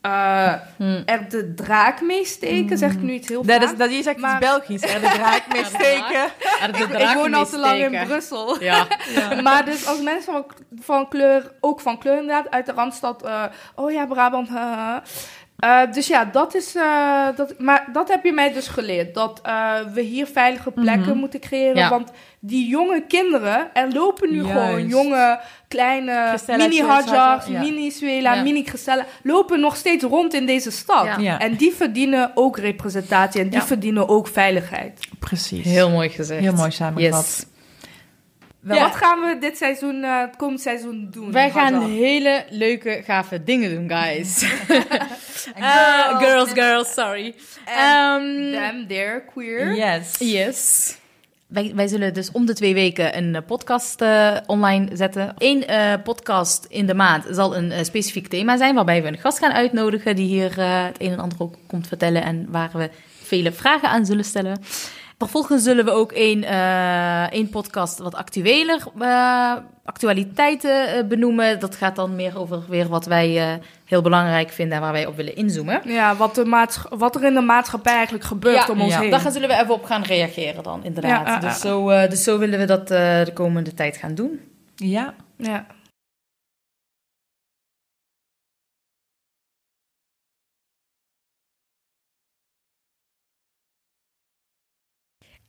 eh, Hmm. er de draak mee steken. Zeg ik nu iets heel dat vaak. is, dat, je zegt Maar- iets Belgisch, hè? De draak mee steken. De ik, woon al te lang in. Brussel. Ja. Maar dus als mensen van, van kleur, ook van kleur inderdaad, uit de Randstad, eh, oh ja, Brabant, haha. Eh, dus ja, dat is, eh, dat, maar dat heb je mij dus geleerd, dat eh, we hier veilige plekken Mhm. moeten creëren, Ja. want die jonge kinderen, er lopen nu Juist. gewoon jonge, kleine, mini Hadjars, ja. mini Suela, Ja. mini Christella, lopen nog steeds rond in deze stad. Ja. Ja. En die verdienen ook representatie en die Ja. verdienen ook veiligheid. Precies. Heel mooi gezegd. Heel mooi samengevat. Yes. Wel, Ja. Wat gaan we dit seizoen, eh, het komend seizoen doen? Wij gaan hele leuke, gave dingen doen, guys. En Uh, girls, girls, sorry. Ehm, Them, they're queer. Yes. Yes. Wij, wij zullen dus om de twee weken een eh, podcast eh, online zetten. Eén eh, podcast in de maand zal een eh, specifiek thema zijn, waarbij we een gast gaan uitnodigen die hier eh, het een en ander ook komt vertellen en waar we vele vragen aan zullen stellen. Vervolgens zullen we ook één, eh, één podcast wat actueler, eh, actualiteiten eh, benoemen. Dat gaat dan meer over weer wat wij eh, heel belangrijk vinden en waar wij op willen inzoomen. Ja, wat, de wat er in de maatschappij eigenlijk gebeurt Ja, om ons ja. heen. Daar gaan- zullen we even op gaan reageren dan, inderdaad. Ja. Dus, zo, eh, dus zo willen we dat eh, de komende tijd gaan doen. Ja. Ja.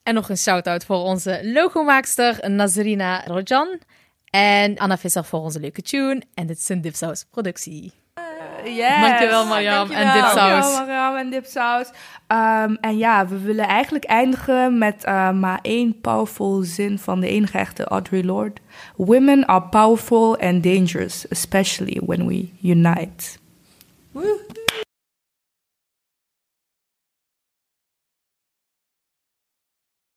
En nog een shout-out voor onze logomaakster Nazrina Rojan. En Anna Visser voor onze leuke tune. En dit is een Dipsaus productie. Yes. Dankjewel Marjam en Dankjewel. Dipsaus. Dankjewel, Mariam en dipsaus. Ehm, en ja, we willen eigenlijk eindigen met eh, maar één powerful zin van de enige echte Audre Lorde. Women are powerful and dangerous, especially when we unite.